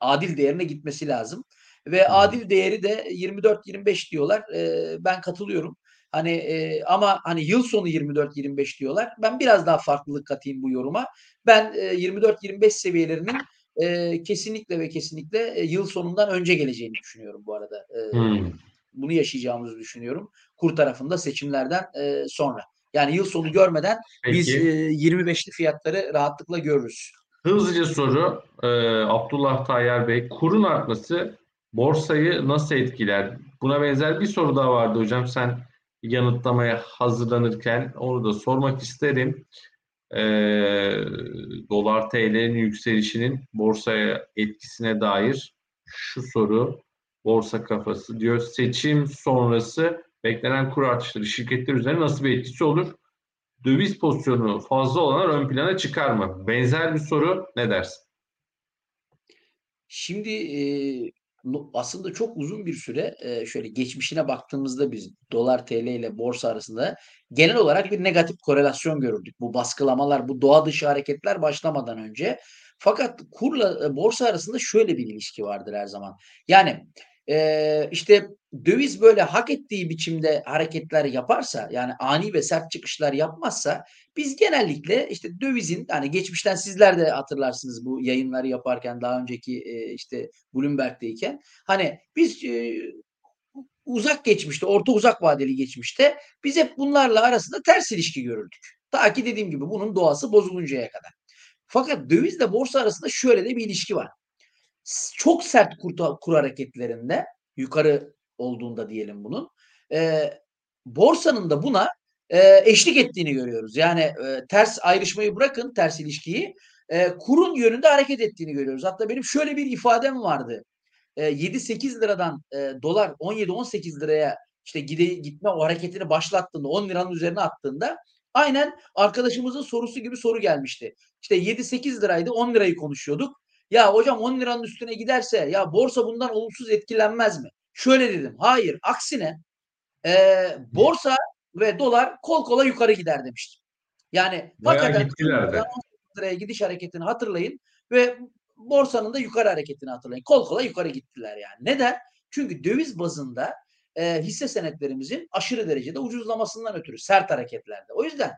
Adil değerine gitmesi lazım. Ve adil değeri de 24-25 diyorlar. E, ben katılıyorum. Hani e, ama hani yıl sonu 24-25 diyorlar. Ben biraz daha farklılık katayım bu yoruma. Ben e, 24-25 seviyelerinin e, kesinlikle ve kesinlikle e, yıl sonundan önce geleceğini düşünüyorum bu arada. E, Hmm. Bunu yaşayacağımızı düşünüyorum. Kur tarafında seçimlerden e, sonra. Yani yıl sonu görmeden biz e, 25'li fiyatları rahatlıkla görürüz. Hızlıca soru. Ee, Abdullah Tayyar Bey. Kurun artması borsayı nasıl etkiler? Buna benzer bir soru daha vardı hocam. Sen yanıtlamaya hazırlanırken onu da sormak isterim. Ee, dolar TL'nin yükselişinin borsaya etkisine dair şu soru. borsa kafası diyor. Seçim sonrası beklenen kur artışları şirketler üzerine nasıl bir etkisi olur? Döviz pozisyonu fazla olanlar ön plana çıkar mı? Benzer bir soru ne dersin? Şimdi e, aslında çok uzun bir süre e, şöyle geçmişine baktığımızda biz dolar TL ile borsa arasında genel olarak bir negatif korelasyon görürdük. Bu baskılamalar, bu doğa dışı hareketler başlamadan önce. Fakat kurla e, borsa arasında şöyle bir ilişki vardır her zaman. Yani e, işte döviz böyle hak ettiği biçimde hareketler yaparsa yani ani ve sert çıkışlar yapmazsa biz genellikle işte dövizin hani geçmişten sizler de hatırlarsınız bu yayınları yaparken daha önceki e, işte Bloomberg'deyken hani biz e, uzak geçmişte orta uzak vadeli geçmişte biz hep bunlarla arasında ters ilişki görürdük. Ta ki dediğim gibi bunun doğası bozuluncaya kadar. Fakat dövizle borsa arasında şöyle de bir ilişki var. Çok sert kur, kur hareketlerinde yukarı olduğunda diyelim bunun e, borsanın da buna e, eşlik ettiğini görüyoruz. Yani e, ters ayrışmayı bırakın ters ilişkiyi e, kurun yönünde hareket ettiğini görüyoruz. Hatta benim şöyle bir ifadem vardı. E, 7-8 liradan e, dolar 17-18 liraya işte gide, gitme o hareketini başlattığında 10 liranın üzerine attığında aynen arkadaşımızın sorusu gibi soru gelmişti. İşte 7-8 liraydı 10 lirayı konuşuyorduk. Ya hocam 10 liranın üstüne giderse ya borsa bundan olumsuz etkilenmez mi? Şöyle dedim. Hayır. Aksine e, borsa ve dolar kol kola yukarı gider demiştim. Yani hakikaten liraya gidiş hareketini hatırlayın ve borsanın da yukarı hareketini hatırlayın. Kol kola yukarı gittiler yani. Neden? Çünkü döviz bazında e, hisse senetlerimizin aşırı derecede ucuzlamasından ötürü sert hareketlerde. O yüzden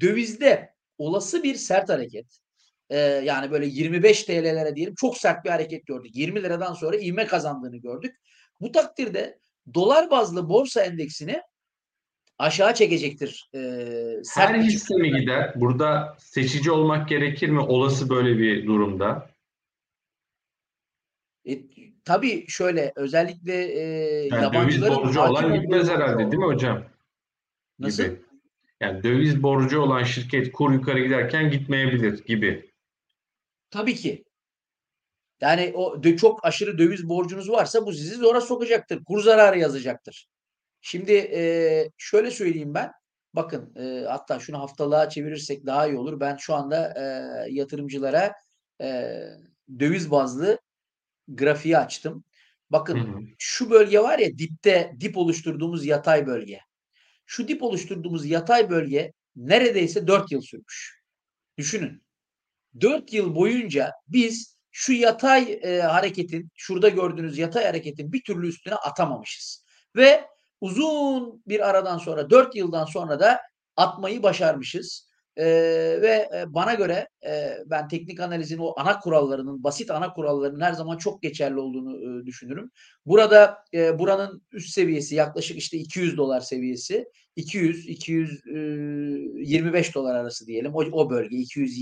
dövizde olası bir sert hareket e, yani böyle 25 TL'lere diyelim çok sert bir hareket gördük. 20 liradan sonra ivme kazandığını gördük. Bu takdirde dolar bazlı borsa endeksini aşağı çekecektir. Ee, Her hisse mi gider? Burada seçici olmak gerekir mi olası böyle bir durumda? E, tabii şöyle özellikle e, yani yabancıların döviz borcu olan gitmez herhalde değil mi hocam? Nasıl? Gibi. Yani döviz borcu olan şirket kur yukarı giderken gitmeyebilir gibi. Tabii ki. Yani o çok aşırı döviz borcunuz varsa bu sizi zora sokacaktır. Kur zararı yazacaktır. Şimdi e, şöyle söyleyeyim ben. Bakın e, hatta şunu haftalığa çevirirsek daha iyi olur. Ben şu anda e, yatırımcılara e, döviz bazlı grafiği açtım. Bakın hı hı. şu bölge var ya dipte dip oluşturduğumuz yatay bölge. Şu dip oluşturduğumuz yatay bölge neredeyse 4 yıl sürmüş. Düşünün. 4 yıl boyunca biz şu yatay e, hareketin, şurada gördüğünüz yatay hareketin bir türlü üstüne atamamışız. Ve uzun bir aradan sonra, dört yıldan sonra da atmayı başarmışız. E, ve bana göre e, ben teknik analizin o ana kurallarının, basit ana kurallarının her zaman çok geçerli olduğunu e, düşünürüm. Burada e, buranın üst seviyesi yaklaşık işte 200 dolar seviyesi. 200 225 e, dolar arası diyelim. O, o bölge 200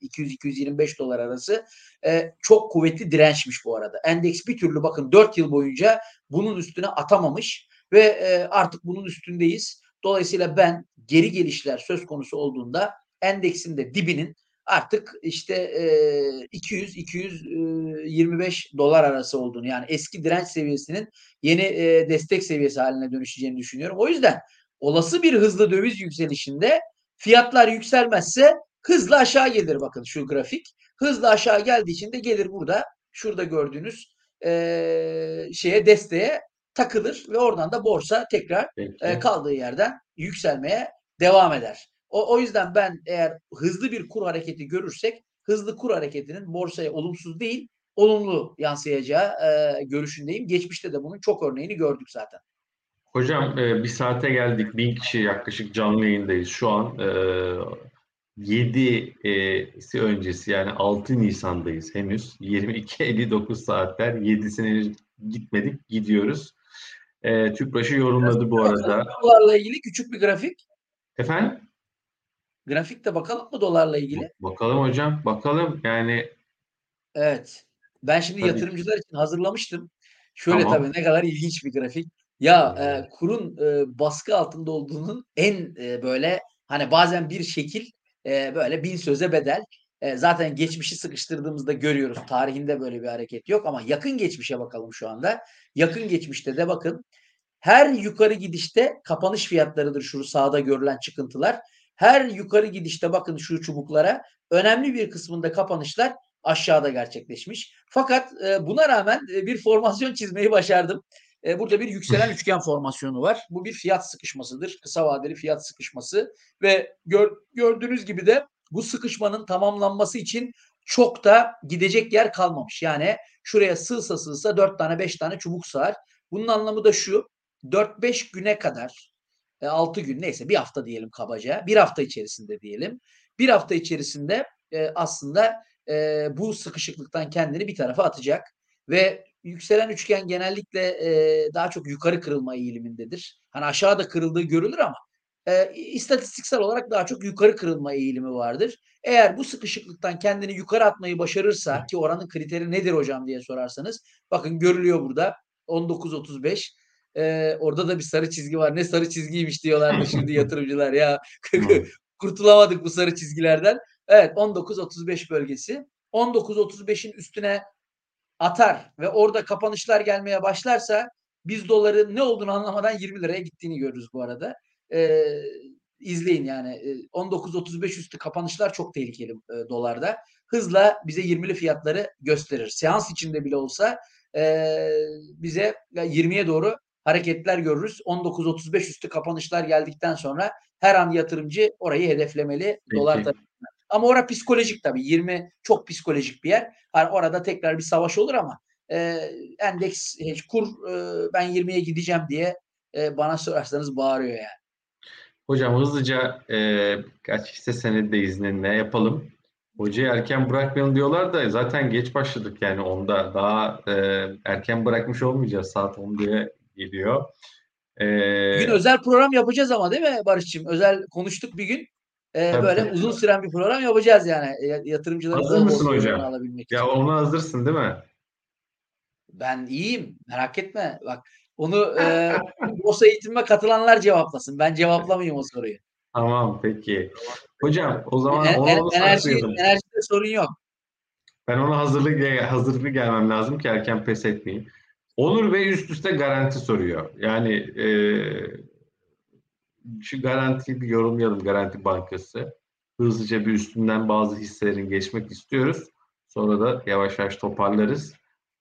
200 225 dolar arası e, çok kuvvetli dirençmiş bu arada. Endeks bir türlü bakın 4 yıl boyunca bunun üstüne atamamış ve e, artık bunun üstündeyiz. Dolayısıyla ben geri gelişler söz konusu olduğunda endeksin de dibinin artık işte e, 200 225 dolar arası olduğunu yani eski direnç seviyesinin yeni e, destek seviyesi haline dönüşeceğini düşünüyorum. O yüzden olası bir hızlı döviz yükselişinde fiyatlar yükselmezse hızlı aşağı gelir bakın şu grafik. Hızlı aşağı geldiği için de gelir burada şurada gördüğünüz e, şeye desteğe takılır ve oradan da borsa tekrar e, kaldığı yerden yükselmeye devam eder. O, o yüzden ben eğer hızlı bir kur hareketi görürsek hızlı kur hareketinin borsaya olumsuz değil olumlu yansıyacağı e, görüşündeyim. Geçmişte de bunun çok örneğini gördük zaten. Hocam e, bir saate geldik. Bin kişi yaklaşık canlı yayındayız şu an. E, 7'si öncesi yani 6 Nisan'dayız henüz. 22.59 saatler. 7'sine gitmedik. Gidiyoruz. E, TÜPRAŞ'ı yorumladı bu arada. Dolarla ilgili küçük bir grafik. Efendim? Grafik de bakalım mı dolarla ilgili? Bakalım hocam. Bakalım yani. Evet. Ben şimdi tabii. yatırımcılar için hazırlamıştım. Şöyle tamam. tabii ne kadar ilginç bir grafik. Ya e, kurun e, baskı altında olduğunun en e, böyle hani bazen bir şekil e, böyle bin söze bedel E, zaten geçmişi sıkıştırdığımızda görüyoruz. Tarihinde böyle bir hareket yok ama yakın geçmişe bakalım şu anda. Yakın geçmişte de bakın her yukarı gidişte kapanış fiyatlarıdır şu sağda görülen çıkıntılar. Her yukarı gidişte bakın şu çubuklara önemli bir kısmında kapanışlar aşağıda gerçekleşmiş. Fakat e, buna rağmen e, bir formasyon çizmeyi başardım. E, burada bir yükselen üçgen formasyonu var. Bu bir fiyat sıkışmasıdır. Kısa vadeli fiyat sıkışması ve gör, gördüğünüz gibi de bu sıkışmanın tamamlanması için çok da gidecek yer kalmamış. Yani şuraya sığsa sığsa 4 tane 5 tane çubuk sığar. Bunun anlamı da şu 4-5 güne kadar 6 e, gün neyse bir hafta diyelim kabaca bir hafta içerisinde diyelim bir hafta içerisinde e, aslında e, bu sıkışıklıktan kendini bir tarafa atacak ve yükselen üçgen genellikle daha çok yukarı kırılma eğilimindedir. Hani aşağıda kırıldığı görülür ama e, istatistiksel olarak daha çok yukarı kırılma eğilimi vardır. Eğer bu sıkışıklıktan kendini yukarı atmayı başarırsa ki oranın kriteri nedir hocam diye sorarsanız bakın görülüyor burada 19.35 e, orada da bir sarı çizgi var. Ne sarı çizgiymiş diyorlardı şimdi yatırımcılar ya. Kurtulamadık bu sarı çizgilerden. Evet 19.35 bölgesi. 19.35'in üstüne atar ve orada kapanışlar gelmeye başlarsa biz doların ne olduğunu anlamadan 20 liraya gittiğini görürüz bu arada. Ee, izleyin yani 19.35 üstü kapanışlar çok tehlikeli e, dolarda. Hızla bize 20'li fiyatları gösterir. Seans içinde bile olsa e, bize 20'ye doğru hareketler görürüz. 19.35 üstü kapanışlar geldikten sonra her an yatırımcı orayı hedeflemeli Peki. dolar tarafından. Ama orada psikolojik tabii. 20 çok psikolojik bir yer. Hani orada tekrar bir savaş olur ama e, endeks kur e, ben 20'ye gideceğim diye e, bana sorarsanız bağırıyor yani. Hocam hızlıca e, kaç hisse senedi de izninle yapalım. Hocayı erken bırakmayalım diyorlar da zaten geç başladık yani onda daha e, erken bırakmış olmayacağız saat 10'ya geliyor. Ee, Bugün özel program yapacağız ama değil mi Barış'cığım? Özel konuştuk bir gün. Ee, böyle tabii. uzun süren bir program yapacağız yani. Yatırımcılarımızın Hazır mısın hocam? Alabilmek ya için. ona hazırsın değil mi? Ben iyiyim. Merak etme. Bak onu e, borsa eğitimime katılanlar cevaplasın. Ben cevaplamayayım o soruyu. Tamam peki. Hocam o zaman en, en, enerji, enerjide sorun yok. Ben ona hazırlık hazırlıklı gelmem lazım ki erken pes etmeyeyim. Onur ve üst üste garanti soruyor. Yani e, şu garantiyi bir yorumlayalım Garanti Bankası. Hızlıca bir üstünden bazı hisselerin geçmek istiyoruz. Sonra da yavaş yavaş toparlarız.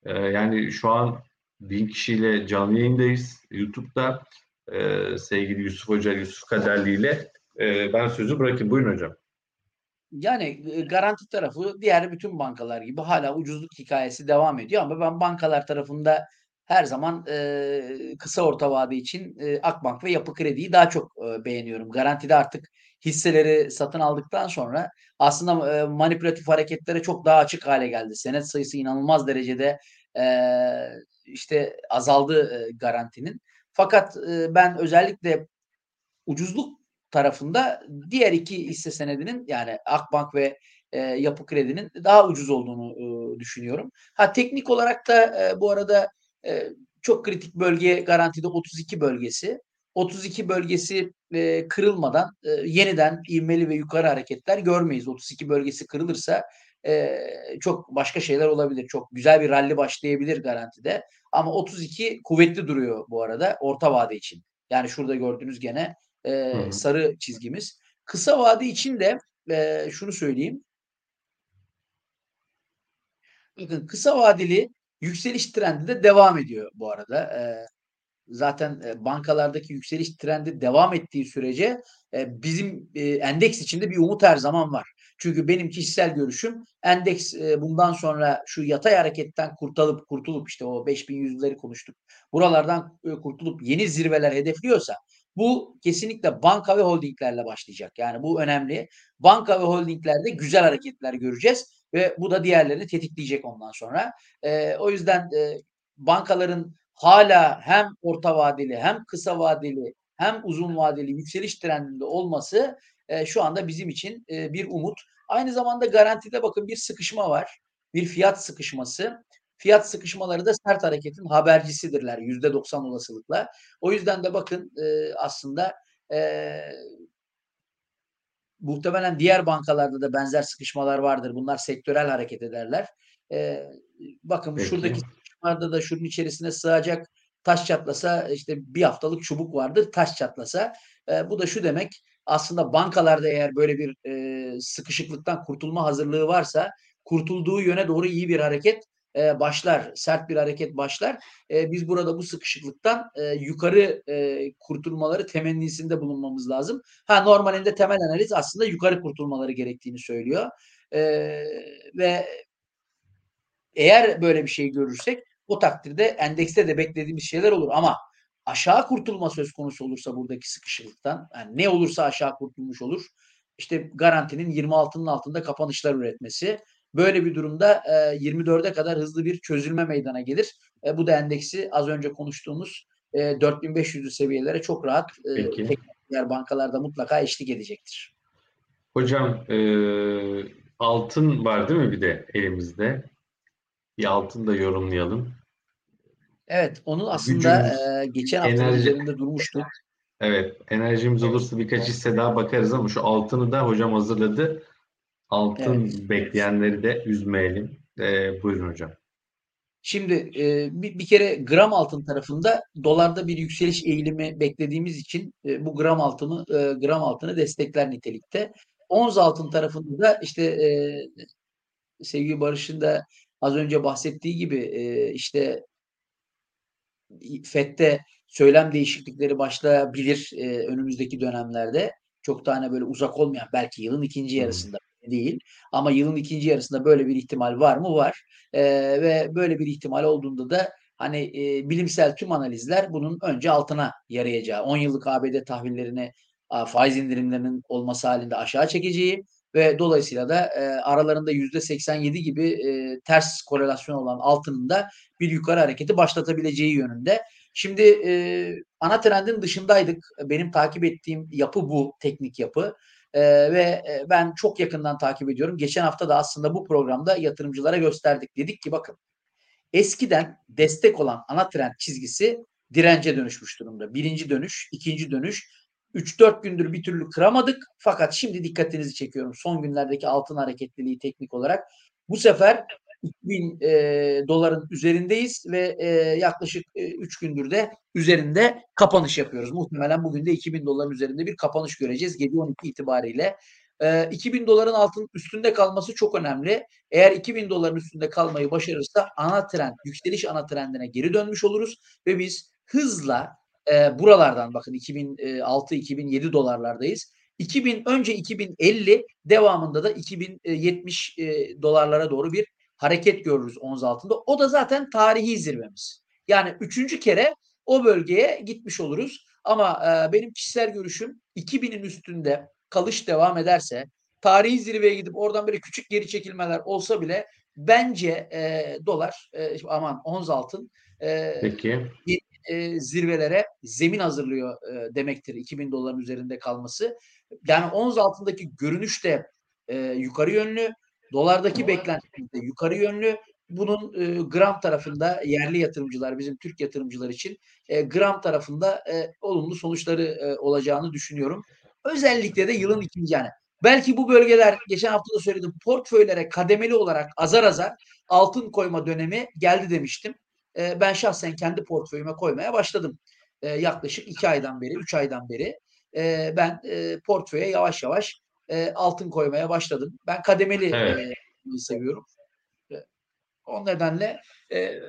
E, yani şu an bin kişiyle canlı yayındayız YouTube'da. E, sevgili Yusuf Hoca, Yusuf Kaderli ile e, ben sözü bırakayım. Buyurun hocam. Yani garanti tarafı diğer bütün bankalar gibi hala ucuzluk hikayesi devam ediyor ama ben bankalar tarafında her zaman e, kısa orta vade için e, Akbank ve Yapı Kredi'yi daha çok e, beğeniyorum. Garantide artık hisseleri satın aldıktan sonra aslında e, manipülatif hareketlere çok daha açık hale geldi. Senet sayısı inanılmaz derecede e, işte azaldı e, garantinin. Fakat e, ben özellikle ucuzluk tarafında diğer iki hisse senedinin yani Akbank ve e, Yapı Kredi'nin daha ucuz olduğunu e, düşünüyorum. Ha teknik olarak da e, bu arada e, çok kritik bölge garantide 32 bölgesi. 32 bölgesi e, kırılmadan e, yeniden ivmeli ve yukarı hareketler görmeyiz. 32 bölgesi kırılırsa e, çok başka şeyler olabilir. Çok güzel bir ralli başlayabilir garantide. Ama 32 kuvvetli duruyor bu arada orta vade için. Yani şurada gördüğünüz gene e, sarı çizgimiz. Kısa vade için de e, şunu söyleyeyim. Bakın kısa vadeli yükseliş trendi de devam ediyor bu arada. Zaten bankalardaki yükseliş trendi devam ettiği sürece bizim endeks içinde bir umut her zaman var. Çünkü benim kişisel görüşüm endeks bundan sonra şu yatay hareketten kurtulup kurtulup işte o 5100'leri konuştuk. Buralardan kurtulup yeni zirveler hedefliyorsa bu kesinlikle banka ve holdinglerle başlayacak. Yani bu önemli. Banka ve holdinglerde güzel hareketler göreceğiz ve bu da diğerlerini tetikleyecek ondan sonra. E, o yüzden e, bankaların hala hem orta vadeli hem kısa vadeli hem uzun vadeli yükseliş trendinde olması e, şu anda bizim için e, bir umut. Aynı zamanda garantide bakın bir sıkışma var. Bir fiyat sıkışması. Fiyat sıkışmaları da sert hareketin habercisidirler yüzde doksan olasılıkla. O yüzden de bakın e, aslında e, muhtemelen diğer bankalarda da benzer sıkışmalar vardır. Bunlar sektörel hareket ederler. E, bakın Peki. şuradaki sıkışmalarda da şunun içerisine sığacak taş çatlasa işte bir haftalık çubuk vardır taş çatlasa. E, bu da şu demek aslında bankalarda eğer böyle bir e, sıkışıklıktan kurtulma hazırlığı varsa kurtulduğu yöne doğru iyi bir hareket e, başlar, sert bir hareket başlar. E, biz burada bu sıkışıklıktan e, yukarı e, kurtulmaları temennisinde bulunmamız lazım. Ha normalinde temel analiz aslında yukarı kurtulmaları gerektiğini söylüyor. E, ve eğer böyle bir şey görürsek o takdirde endekste de beklediğimiz şeyler olur ama aşağı kurtulma söz konusu olursa buradaki sıkışıklıktan yani ne olursa aşağı kurtulmuş olur. İşte garantinin 26'nın altında kapanışlar üretmesi. Böyle bir durumda e, 24'e kadar hızlı bir çözülme meydana gelir. E, bu da endeksi az önce konuştuğumuz e, 4500'lü seviyelere çok rahat e, diğer bankalarda mutlaka eşlik edecektir. Hocam e, altın var değil mi bir de elimizde? Bir altın da yorumlayalım. Evet, onun aslında Gücümüz, e, geçen hafta enerji, üzerinde durmuştuk. Evet, enerjimiz olursa birkaç hisse daha bakarız ama şu altını da hocam hazırladı. Altın evet. bekleyenleri de üzmeyelim. Ee, buyurun hocam. Şimdi e, bir, bir kere gram altın tarafında dolarda bir yükseliş eğilimi beklediğimiz için e, bu gram altını e, gram altını destekler nitelikte. Onz altın tarafında da işte e, sevgili Barış'ın da az önce bahsettiği gibi e, işte FED'de söylem değişiklikleri başlayabilir e, önümüzdeki dönemlerde. Çok tane böyle uzak olmayan belki yılın ikinci yarısında değil. Ama yılın ikinci yarısında böyle bir ihtimal var mı? Var. E, ve böyle bir ihtimal olduğunda da hani e, bilimsel tüm analizler bunun önce altına yarayacağı, 10 yıllık ABD tahvillerini faiz indirimlerinin olması halinde aşağı çekeceği ve dolayısıyla da e, aralarında %87 gibi e, ters korelasyon olan altının da bir yukarı hareketi başlatabileceği yönünde. Şimdi e, ana trendin dışındaydık. Benim takip ettiğim yapı bu, teknik yapı. E, ve ben çok yakından takip ediyorum. Geçen hafta da aslında bu programda yatırımcılara gösterdik. Dedik ki bakın eskiden destek olan ana trend çizgisi dirence dönüşmüş durumda. Birinci dönüş, ikinci dönüş. 3-4 gündür bir türlü kıramadık. Fakat şimdi dikkatinizi çekiyorum. Son günlerdeki altın hareketliliği teknik olarak. Bu sefer 2000 e, doların üzerindeyiz ve e, yaklaşık 3 e, gündür de üzerinde kapanış yapıyoruz. Muhtemelen bugün de 2000 doların üzerinde bir kapanış göreceğiz gece 12 itibariyle. E, 2000 doların altın üstünde kalması çok önemli. Eğer 2000 doların üstünde kalmayı başarırsa ana trend, yükseliş ana trendine geri dönmüş oluruz ve biz hızla e, buralardan bakın 2006-2007 dolarlardayız 2000 önce 2050 devamında da 2070 e, dolarlara doğru bir hareket görürüz ons altında. O da zaten tarihi zirvemiz. Yani üçüncü kere o bölgeye gitmiş oluruz. Ama e, benim kişisel görüşüm 2000'in üstünde kalış devam ederse tarihi zirveye gidip oradan böyle küçük geri çekilmeler olsa bile bence e, dolar e, aman ons altın e, Peki. E, zirvelere zemin hazırlıyor e, demektir 2000 doların üzerinde kalması. Yani ons altındaki görünüş de e, yukarı yönlü Dolardaki beklentimiz de yukarı yönlü. Bunun e, gram tarafında yerli yatırımcılar, bizim Türk yatırımcılar için e, gram tarafında e, olumlu sonuçları e, olacağını düşünüyorum. Özellikle de yılın ikinci yani. Belki bu bölgeler geçen hafta da söyledim portföylere kademeli olarak azar azar altın koyma dönemi geldi demiştim. E, ben şahsen kendi portföyüme koymaya başladım. E, yaklaşık iki aydan beri, üç aydan beri e, ben e, portföye yavaş yavaş e, altın koymaya başladım. Ben kademeli evet. e, seviyorum. E, o nedenle e,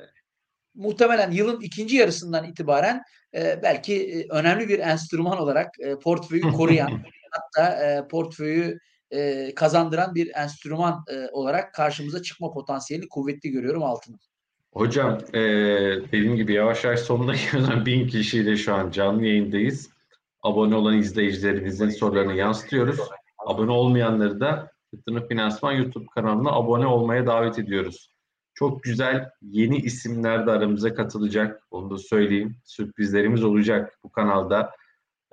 muhtemelen yılın ikinci yarısından itibaren e, belki e, önemli bir enstrüman olarak e, portföyü koruyan hatta e, portföyü e, kazandıran bir enstrüman e, olarak karşımıza çıkma potansiyeli kuvvetli görüyorum altını. Hocam e, dediğim gibi yavaş yavaş sonuna gelen bin kişiyle şu an canlı yayındayız. Abone olan izleyicilerimizin sorularını yansıtıyoruz. Abone olmayanları da Yatırım Finansman YouTube kanalına abone olmaya davet ediyoruz. Çok güzel yeni isimler de aramıza katılacak. Onu da söyleyeyim. Sürprizlerimiz olacak bu kanalda.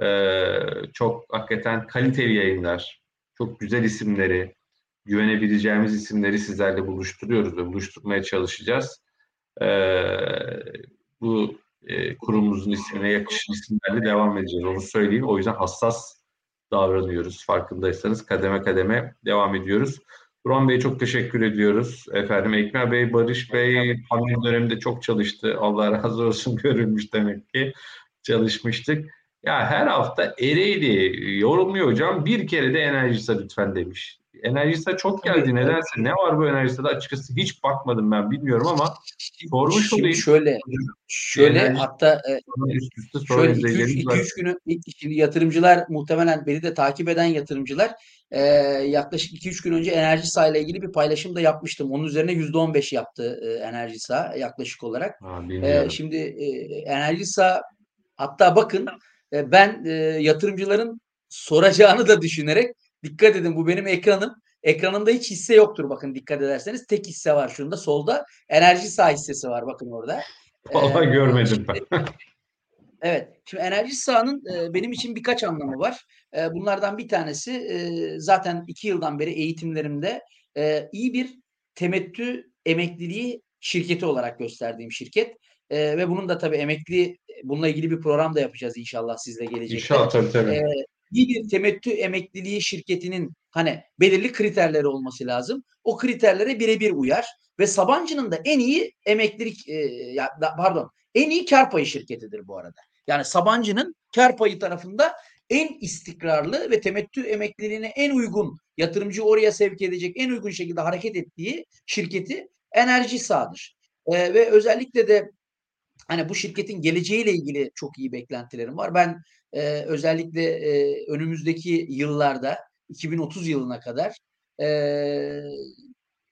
Ee, çok hakikaten kaliteli yayınlar, çok güzel isimleri, güvenebileceğimiz isimleri sizlerle buluşturuyoruz ve buluşturmaya çalışacağız. Ee, bu e, kurumumuzun ismine yakışan isimlerle devam edeceğiz. Onu söyleyeyim. O yüzden hassas davranıyoruz. Farkındaysanız kademe kademe devam ediyoruz. Burhan Bey çok teşekkür ediyoruz. Efendim Ekmer Bey, Barış Bey pandemi döneminde çok çalıştı. Allah razı olsun görülmüş demek ki. Çalışmıştık. Ya her hafta Ereğli yorumluyor hocam. Bir kere de Enerjisa lütfen demiş. Enerjisa çok geldi. Nedense ne var bu Enerjisa'da açıkçası hiç bakmadım ben bilmiyorum ama sormuş olayım. şöyle şöyle Enerji- hatta e, üst üste Şöyle izleyicilerimiz var. 2-3 günü şimdi yatırımcılar muhtemelen beni de takip eden yatırımcılar e, yaklaşık 2-3 gün önce enerji saha ile ilgili bir paylaşım da yapmıştım. Onun üzerine %15 yaptı e, enerji saha yaklaşık olarak. Ha, E, şimdi e, enerji saha hatta bakın e, ben e, yatırımcıların soracağını da düşünerek dikkat edin bu benim ekranım. Ekranımda hiç hisse yoktur bakın dikkat ederseniz. Tek hisse var şunda solda. Enerji saha hissesi var bakın orada. Vallahi Ee, görmedim ben. Evet. Şimdi enerji sahanın e, benim için birkaç anlamı var. E, bunlardan bir tanesi e, zaten iki yıldan beri eğitimlerimde e, iyi bir temettü emekliliği şirketi olarak gösterdiğim şirket. E, ve bunun da tabii emekli bununla ilgili bir program da yapacağız inşallah sizle gelecekte. İnşallah tabii tabii. E, iyi bir temettü emekliliği şirketinin hani belirli kriterleri olması lazım. O kriterlere birebir uyar ve Sabancı'nın da en iyi emeklilik e, pardon en iyi kar payı şirketidir bu arada. Yani Sabancı'nın kar payı tarafında en istikrarlı ve temettü emekliliğine en uygun yatırımcı oraya sevk edecek en uygun şekilde hareket ettiği şirketi Enerji Sağ'dır. E, ve özellikle de hani bu şirketin geleceğiyle ilgili çok iyi beklentilerim var. Ben e, özellikle e, önümüzdeki yıllarda 2030 yılına kadar e,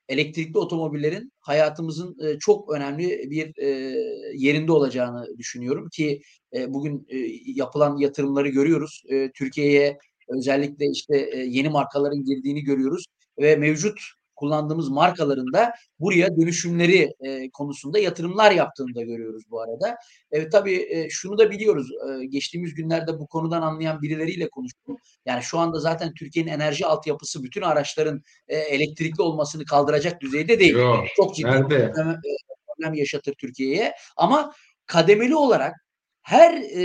elektrikli otomobillerin hayatımızın e, çok önemli bir e, yerinde olacağını düşünüyorum ki e, bugün e, yapılan yatırımları görüyoruz. E, Türkiye'ye özellikle işte e, yeni markaların girdiğini görüyoruz ve mevcut kullandığımız markaların da buraya dönüşümleri e, konusunda yatırımlar yaptığını da görüyoruz bu arada. Evet tabii e, şunu da biliyoruz. E, geçtiğimiz günlerde bu konudan anlayan birileriyle konuştum. Yani şu anda zaten Türkiye'nin enerji altyapısı bütün araçların e, elektrikli olmasını kaldıracak düzeyde değil. Yok. Çok ciddi Nerede? problem, e, problem yaşatır Türkiye'ye. Ama kademeli olarak her e,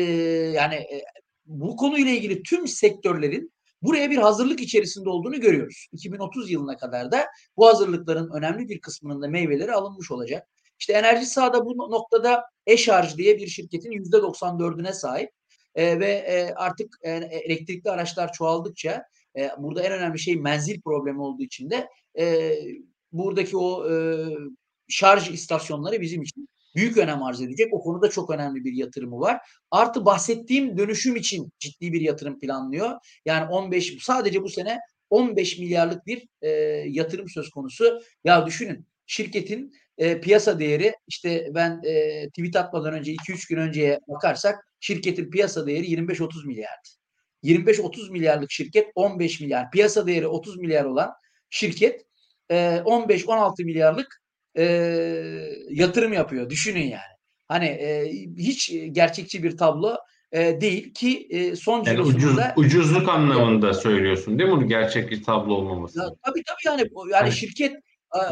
yani e, bu konuyla ilgili tüm sektörlerin buraya bir hazırlık içerisinde olduğunu görüyoruz. 2030 yılına kadar da bu hazırlıkların önemli bir kısmının da meyveleri alınmış olacak. İşte enerji sahada bu noktada eşarj diye bir şirketin %94'üne sahip E, ve e, artık e, elektrikli araçlar çoğaldıkça e, burada en önemli şey menzil problemi olduğu için de e, buradaki o e, şarj istasyonları bizim için büyük önem arz edecek. O konuda çok önemli bir yatırımı var. Artı bahsettiğim dönüşüm için ciddi bir yatırım planlıyor. Yani 15 sadece bu sene 15 milyarlık bir e, yatırım söz konusu. Ya düşünün şirketin e, piyasa değeri işte ben e, tweet atmadan önce 2-3 gün önceye bakarsak şirketin piyasa değeri 25-30 milyardı. 25-30 milyarlık şirket 15 milyar. Piyasa değeri 30 milyar olan şirket e, 15-16 milyarlık e, yatırım yapıyor. Düşünün yani. Hani e, hiç gerçekçi bir tablo e, değil ki e, son Yani ucuz, ucuzluk anlamında söylüyorsun değil mi? Bunu gerçek bir tablo olmaması. Ya, tabii tabii yani yani Hani şirket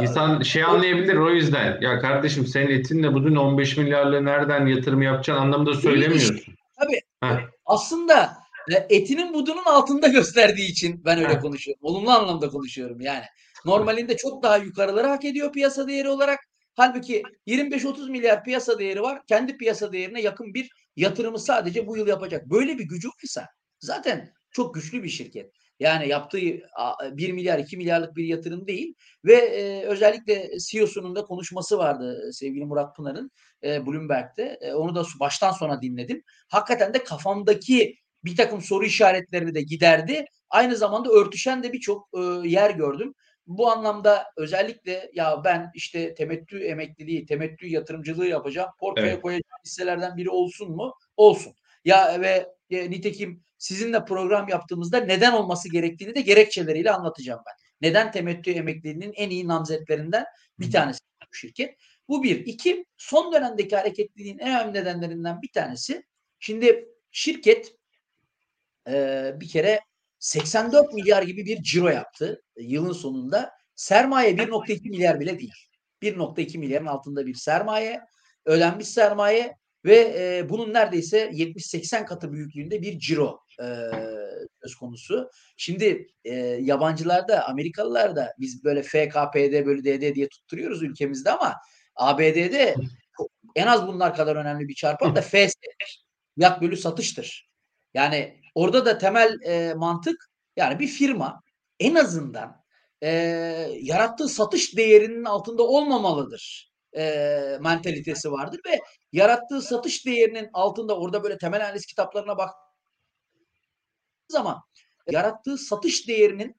İnsan şey anlayabilir o yüzden. Ya kardeşim senin etinle budun 15 milyarla nereden yatırım yapacaksın anlamında söylemiyorsun. Tabii. Heh. aslında e, etinin budunun altında gösterdiği için ben öyle Heh. konuşuyorum. Olumlu anlamda konuşuyorum yani. Normalinde çok daha yukarıları hak ediyor piyasa değeri olarak. Halbuki 25-30 milyar piyasa değeri var. Kendi piyasa değerine yakın bir yatırımı sadece bu yıl yapacak. Böyle bir gücü varsa zaten çok güçlü bir şirket. Yani yaptığı a, 1 milyar 2 milyarlık bir yatırım değil ve e, özellikle CEO'sunun da konuşması vardı e, sevgili Murat Pınar'ın e, Bloomberg'te. E, onu da baştan sona dinledim. Hakikaten de kafamdaki bir takım soru işaretlerini de giderdi. Aynı zamanda örtüşen de birçok e, yer gördüm. Bu anlamda özellikle ya ben işte temettü emekliliği, temettü yatırımcılığı yapacağım. Portföye Evet. koyacağım hisselerden biri olsun mu? Olsun. Ya ve e, nitekim sizinle program yaptığımızda neden olması gerektiğini de gerekçeleriyle anlatacağım ben. Neden temettü emekliliğinin en iyi namzetlerinden bir tanesi bu şirket. Bu bir. İki, son dönemdeki hareketliliğin en önemli nedenlerinden bir tanesi. Şimdi şirket e, bir kere 84 milyar gibi bir ciro yaptı e, yılın sonunda. Sermaye 1.2 milyar bile değil. 1.2 milyarın altında bir sermaye, ödenmiş sermaye ve e, bunun neredeyse 70-80 katı büyüklüğünde bir ciro e, söz konusu. Şimdi e, yabancılarda, Amerikalılarda biz böyle FKPD bölü DD diye tutturuyoruz ülkemizde ama ABD'de en az bunlar kadar önemli bir çarpan da FS'dir. Fiyat bölü satıştır. Yani orada da temel e, mantık yani bir firma en azından e, yarattığı satış değerinin altında olmamalıdır e, mentalitesi vardır ve yarattığı satış değerinin altında orada böyle temel analiz kitaplarına bak zaman yarattığı satış değerinin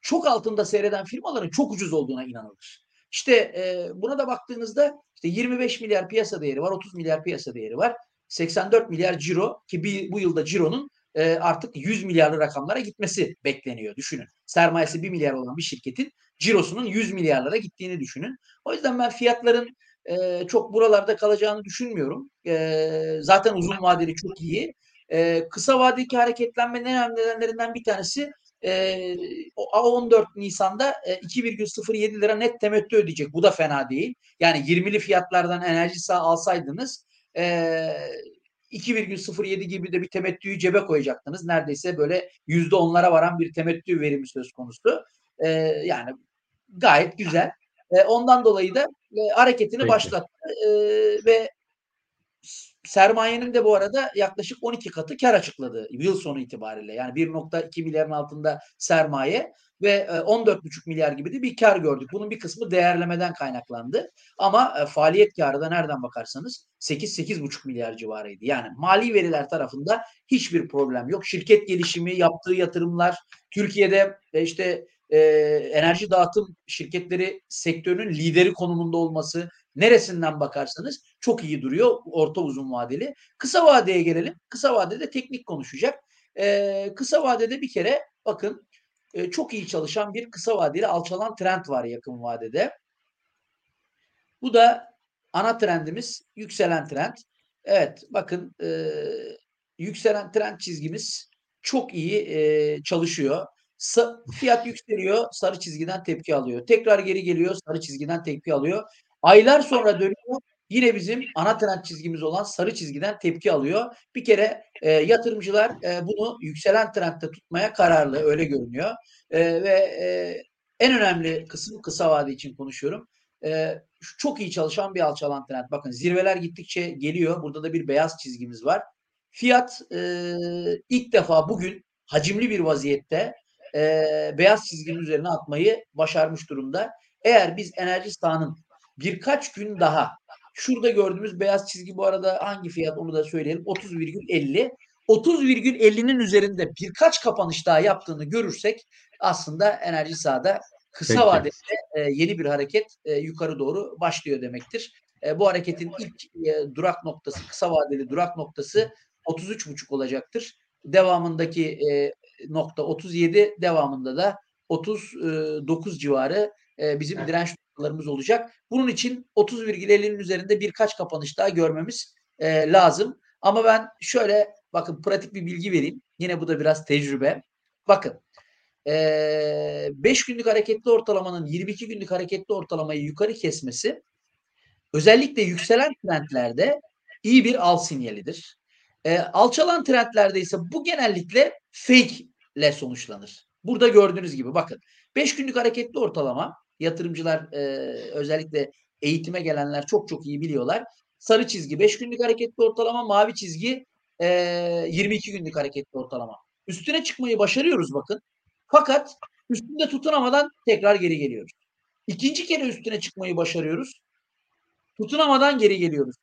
çok altında seyreden firmaların çok ucuz olduğuna inanılır. İşte e, buna da baktığınızda işte 25 milyar piyasa değeri var, 30 milyar piyasa değeri var. 84 milyar ciro ki bir, bu yılda cironun e, artık 100 milyarlı rakamlara gitmesi bekleniyor. Düşünün. Sermayesi 1 milyar olan bir şirketin cirosunun 100 milyarlara gittiğini düşünün. O yüzden ben fiyatların e, çok buralarda kalacağını düşünmüyorum. E, zaten uzun vadeli çok iyi. E, kısa vadeli hareketlenmenin en önemli nedenlerinden bir tanesi e, 14 Nisan'da e, 2,07 lira net temettü ödeyecek. Bu da fena değil. Yani 20'li fiyatlardan enerji sağ alsaydınız e, 2,07 gibi de bir temettüyü cebe koyacaktınız. Neredeyse böyle yüzde onlara varan bir temettü verimi söz konusu. E, yani gayet güzel. E, ondan dolayı da e, hareketini Peki. başlattı e, ve sermayenin de bu arada yaklaşık 12 katı kar açıkladı yıl sonu itibariyle. Yani 1.2 milyarın altında sermaye ve 14,5 milyar gibi de bir kar gördük. Bunun bir kısmı değerlemeden kaynaklandı. Ama e, faaliyet karı da nereden bakarsanız 8-8,5 milyar civarıydı. Yani mali veriler tarafında hiçbir problem yok. Şirket gelişimi, yaptığı yatırımlar, Türkiye'de e, işte e, enerji dağıtım şirketleri sektörünün lideri konumunda olması, neresinden bakarsanız çok iyi duruyor orta uzun vadeli. Kısa vadeye gelelim. Kısa vadede teknik konuşacak. E, kısa vadede bir kere bakın e, çok iyi çalışan bir kısa vadeli alçalan trend var yakın vadede. Bu da ana trendimiz yükselen trend. Evet bakın e, yükselen trend çizgimiz çok iyi e, çalışıyor. Sa- fiyat yükseliyor, sarı çizgiden tepki alıyor. Tekrar geri geliyor, sarı çizgiden tepki alıyor. Aylar sonra dönüyor. Yine bizim ana trend çizgimiz olan sarı çizgiden tepki alıyor. Bir kere e, yatırımcılar e, bunu yükselen trendde tutmaya kararlı öyle görünüyor. E, ve e, en önemli kısım kısa vade için konuşuyorum. E, çok iyi çalışan bir alçalan trend. Bakın zirveler gittikçe geliyor. Burada da bir beyaz çizgimiz var. Fiyat e, ilk defa bugün hacimli bir vaziyette e, beyaz çizginin üzerine atmayı başarmış durumda. Eğer biz enerji sahanın birkaç gün daha şurada gördüğümüz beyaz çizgi bu arada hangi fiyat onu da söyleyelim 30,50 30,50'nin üzerinde birkaç kapanış daha yaptığını görürsek aslında enerji sahada kısa Peki. vadede e, yeni bir hareket e, yukarı doğru başlıyor demektir. E, bu hareketin ilk e, durak noktası kısa vadeli durak noktası 33,5 olacaktır. Devamındaki e, nokta 37 devamında da 39 civarı e, bizim direnç noktalarımız olacak. Bunun için 30,50'nin üzerinde birkaç kapanış daha görmemiz e, lazım. Ama ben şöyle bakın pratik bir bilgi vereyim. Yine bu da biraz tecrübe. Bakın 5 e, günlük hareketli ortalamanın 22 günlük hareketli ortalamayı yukarı kesmesi özellikle yükselen trendlerde iyi bir al sinyalidir. E, alçalan trendlerde ise bu genellikle fake ile sonuçlanır. Burada gördüğünüz gibi bakın 5 günlük hareketli ortalama yatırımcılar e, özellikle eğitime gelenler çok çok iyi biliyorlar. Sarı çizgi 5 günlük hareketli ortalama, mavi çizgi e, 22 günlük hareketli ortalama. Üstüne çıkmayı başarıyoruz bakın. Fakat üstünde tutunamadan tekrar geri geliyoruz. İkinci kere üstüne çıkmayı başarıyoruz. Tutunamadan geri geliyoruz.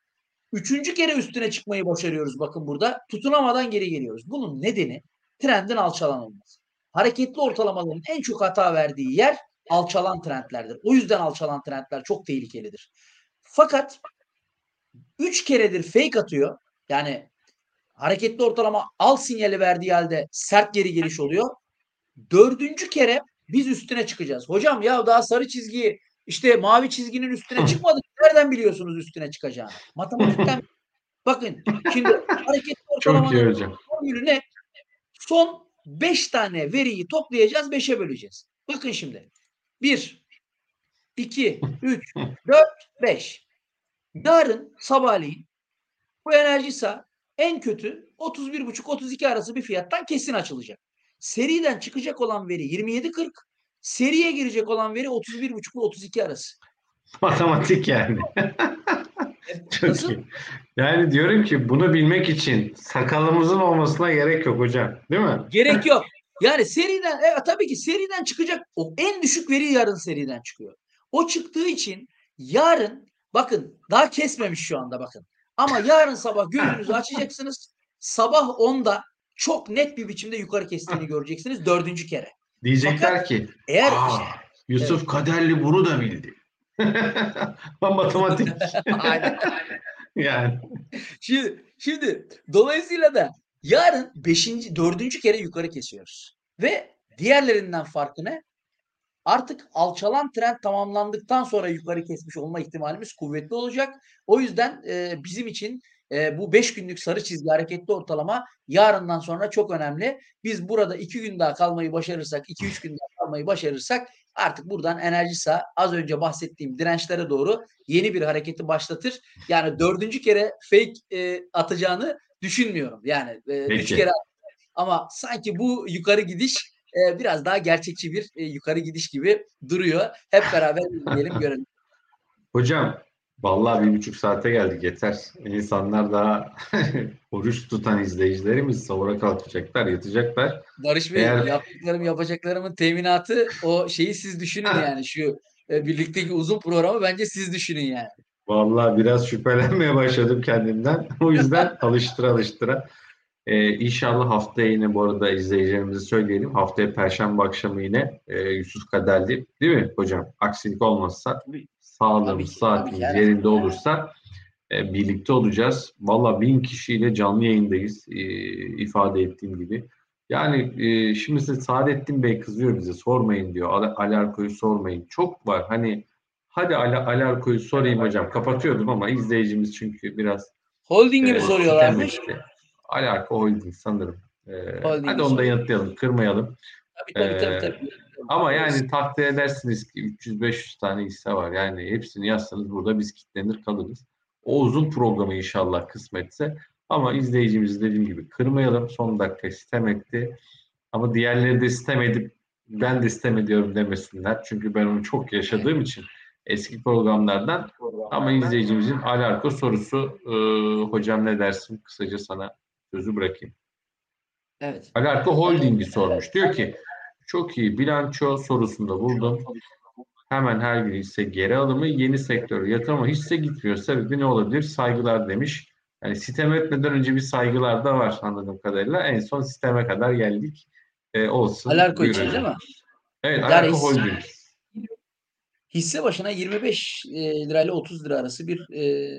Üçüncü kere üstüne çıkmayı başarıyoruz bakın burada. Tutunamadan geri geliyoruz. Bunun nedeni trendin alçalan olması. Hareketli ortalamaların en çok hata verdiği yer alçalan trendlerdir. O yüzden alçalan trendler çok tehlikelidir. Fakat 3 keredir fake atıyor. Yani hareketli ortalama al sinyali verdiği halde sert geri geliş oluyor. Dördüncü kere biz üstüne çıkacağız. Hocam ya daha sarı çizgi işte mavi çizginin üstüne çıkmadık. Nereden biliyorsunuz üstüne çıkacağını? Matematikten bakın şimdi hareketli ortalamanın formülü ne? Son 5 tane veriyi toplayacağız 5'e böleceğiz. Bakın şimdi 1, 2, 3, 4, 5. Yarın sabahleyin Bu Enerjisa en kötü 31,5-32 arası bir fiyattan kesin açılacak. Seriden çıkacak olan veri 27.40, seriye girecek olan veri 31,5 ile 32 arası. Matematik yani. Çok Nasıl? iyi. Yani diyorum ki bunu bilmek için sakalımızın olmasına gerek yok hocam. Değil mi? Gerek yok. Yani seriden evet tabii ki seriden çıkacak o en düşük veri yarın seriden çıkıyor. O çıktığı için yarın bakın daha kesmemiş şu anda bakın. Ama yarın sabah gözünüzü açacaksınız. Sabah 10'da çok net bir biçimde yukarı kestiğini göreceksiniz dördüncü kere. Diyecekler ki Eğer Aa, işte, Yusuf Kaderli bunu da bildi. Matematik. Aynen. yani. Şimdi, şimdi dolayısıyla da yarın beşinci, dördüncü kere yukarı kesiyoruz. Ve diğerlerinden farkı ne? Artık alçalan trend tamamlandıktan sonra yukarı kesmiş olma ihtimalimiz kuvvetli olacak. O yüzden e, bizim için e, bu 5 günlük sarı çizgi hareketli ortalama yarından sonra çok önemli. Biz burada 2 gün daha kalmayı başarırsak, 2-3 gün daha kalmayı başarırsak artık buradan enerjisa az önce bahsettiğim dirençlere doğru yeni bir hareketi başlatır. Yani dördüncü kere fake e, atacağını düşünmüyorum. Yani e, üç kere ama sanki bu yukarı gidiş e, biraz daha gerçekçi bir e, yukarı gidiş gibi duruyor. Hep beraber izleyelim görelim. Hocam vallahi bir buçuk saate geldik yeter. İnsanlar daha oruç tutan izleyicilerimiz sahura kalkacaklar, yatacaklar. Barış Bey Eğer- yaptıklarım yapacaklarımın teminatı o şeyi siz düşünün yani şu e, birlikteki uzun programı bence siz düşünün yani. Vallahi biraz şüphelenmeye başladım kendimden. O yüzden alıştıra alıştıra. Ee, inşallah haftaya yine bu arada izleyicilerimize söyleyelim. Haftaya Perşembe akşamı yine e, Yusuf Kaderli değil mi hocam? Aksilik olmazsa sağlığımız, saatimiz yerinde olursa e, birlikte olacağız. Valla bin kişiyle canlı yayındayız e, ifade ettiğim gibi. Yani e, şimdi size Saadettin Bey kızıyor bize sormayın diyor. Al- Alarko'yu sormayın. Çok var. Hani hadi Al- Alarko'yu sorayım hocam. Kapatıyordum ama izleyicimiz çünkü biraz Holding'i mi e, soruyorlarmış? sitem etti. Alarko Holding sanırım. E, hadi onu da yanıtlayalım. Kırmayalım. Tabii tabii tabii. Ee, tabii. Ama yani takdir edersiniz ki 300-500 tane hisse var. Yani hepsini yazsanız burada biz kitlenir kalırız. O uzun programı inşallah kısmetse. Ama izleyicimizi dediğim gibi kırmayalım. Son dakika sitem etti. Ama diğerleri de sitem edip ben de sitem ediyorum demesinler. Çünkü ben onu çok yaşadığım için eski programlardan. Ama izleyicimizin alarko sorusu e, hocam ne dersin? Kısaca sana sözü bırakayım. Evet. Alarko Holding'i sormuş. Diyor ki çok iyi bilanço sorusunda buldum. Hemen her gün hisse geri alımı yeni sektör yatırıma hisse gitmiyor. Sebebi ne olabilir? Saygılar demiş. Yani sitem etmeden önce bir saygılar da var anladığım kadarıyla. En son sisteme kadar geldik. Ee, olsun. Alarko için değil mi? Evet Alarko Holding. Hisse başına 25 e, lirayla 30 lira arası bir e,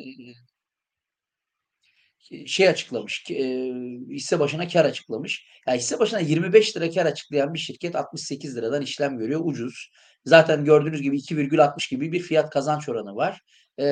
şey açıklamış. E, hisse başına kar açıklamış. Yani hisse başına 25 lira kar açıklayan bir şirket 68 liradan işlem görüyor. Ucuz. Zaten gördüğünüz gibi 2,60 gibi bir fiyat kazanç oranı var. E,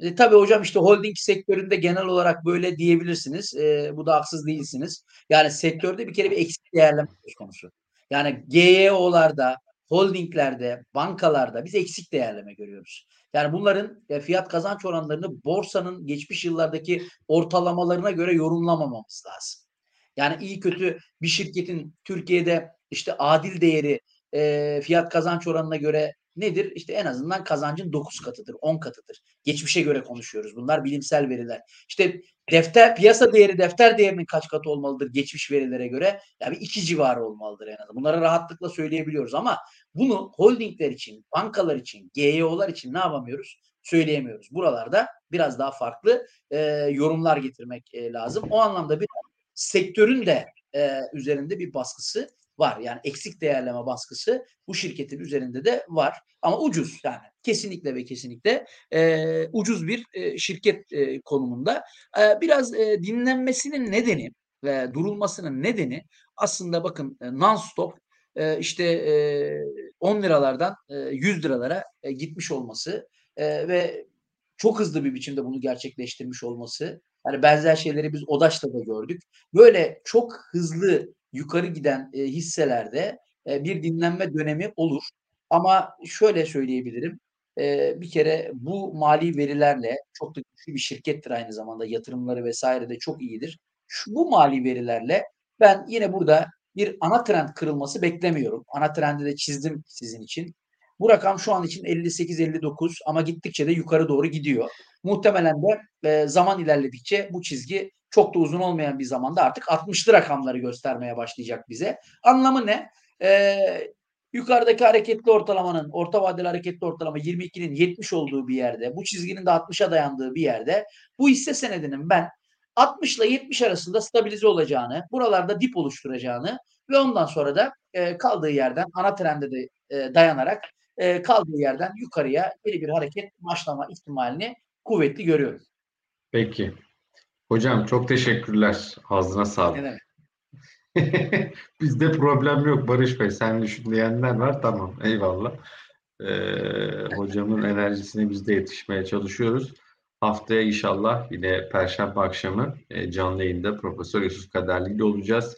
e, tabii hocam işte holding sektöründe genel olarak böyle diyebilirsiniz. E, bu da haksız değilsiniz. Yani sektörde bir kere bir eksik değerleme söz konusu. Yani GEO'larda, holdinglerde, bankalarda biz eksik değerleme görüyoruz. Yani bunların e, fiyat kazanç oranlarını borsanın geçmiş yıllardaki ortalamalarına göre yorumlamamamız lazım. Yani iyi kötü bir şirketin Türkiye'de işte adil değeri e, fiyat kazanç oranına göre nedir? İşte en azından kazancın 9 katıdır, 10 katıdır. Geçmişe göre konuşuyoruz. Bunlar bilimsel veriler. İşte defter piyasa değeri defter değerinin kaç katı olmalıdır geçmiş verilere göre? Yani iki civarı olmalıdır en azından. Bunları rahatlıkla söyleyebiliyoruz ama bunu holdingler için, bankalar için, GEO'lar için ne yapamıyoruz? Söyleyemiyoruz. Buralarda biraz daha farklı e, yorumlar getirmek e, lazım. O anlamda bir sektörün de e, üzerinde bir baskısı var. Yani eksik değerleme baskısı bu şirketin üzerinde de var. Ama ucuz yani kesinlikle ve kesinlikle e, ucuz bir e, şirket e, konumunda. E, biraz e, dinlenmesinin nedeni ve durulmasının nedeni aslında bakın e, non-stop e, işte e, 10 liralardan e, 100 liralara e, gitmiş olması e, ve çok hızlı bir biçimde bunu gerçekleştirmiş olması. Yani benzer şeyleri biz Odaş'ta da gördük. Böyle çok hızlı yukarı giden e, hisselerde e, bir dinlenme dönemi olur. Ama şöyle söyleyebilirim. e, bir kere bu mali verilerle çok da güçlü bir şirkettir aynı zamanda yatırımları vesaire de çok iyidir. Şu, bu mali verilerle ben yine burada bir ana trend kırılması beklemiyorum. Ana trendi de çizdim sizin için. Bu rakam şu an için 58-59 ama gittikçe de yukarı doğru gidiyor. Muhtemelen de e, zaman ilerledikçe bu çizgi çok da uzun olmayan bir zamanda artık 60'lı rakamları göstermeye başlayacak bize. Anlamı ne? E, yukarıdaki hareketli ortalamanın, orta vadeli hareketli ortalama 22'nin 70 olduğu bir yerde, bu çizginin de 60'a dayandığı bir yerde bu hisse senedinin ben 60 ile 70 arasında stabilize olacağını, buralarda dip oluşturacağını ve ondan sonra da e, kaldığı yerden ana trende de e, dayanarak e, kaldığı yerden yukarıya yeni bir hareket başlama ihtimalini kuvvetli görüyorum. Peki. Hocam çok teşekkürler. Ağzına sağlık. Ne demek? Bizde problem yok Barış Bey. Sen düşün diyenler var. Tamam. Eyvallah. Ee, hocamın enerjisine biz de yetişmeye çalışıyoruz. Haftaya inşallah yine Perşembe akşamı e, canlı yayında Profesör Yusuf Kaderli ile olacağız.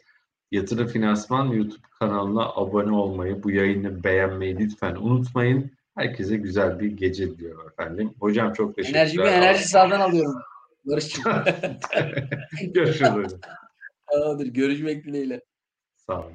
Yatırım Finansman YouTube kanalına abone olmayı, bu yayını beğenmeyi lütfen unutmayın. Herkese güzel bir gece diliyorum efendim. Hocam çok teşekkürler. Enerjimi enerji sağdan alıyorum. Barış'cığım. Görüşürüz. Tamamdır. Görüşmek dileğiyle. Sağ olun.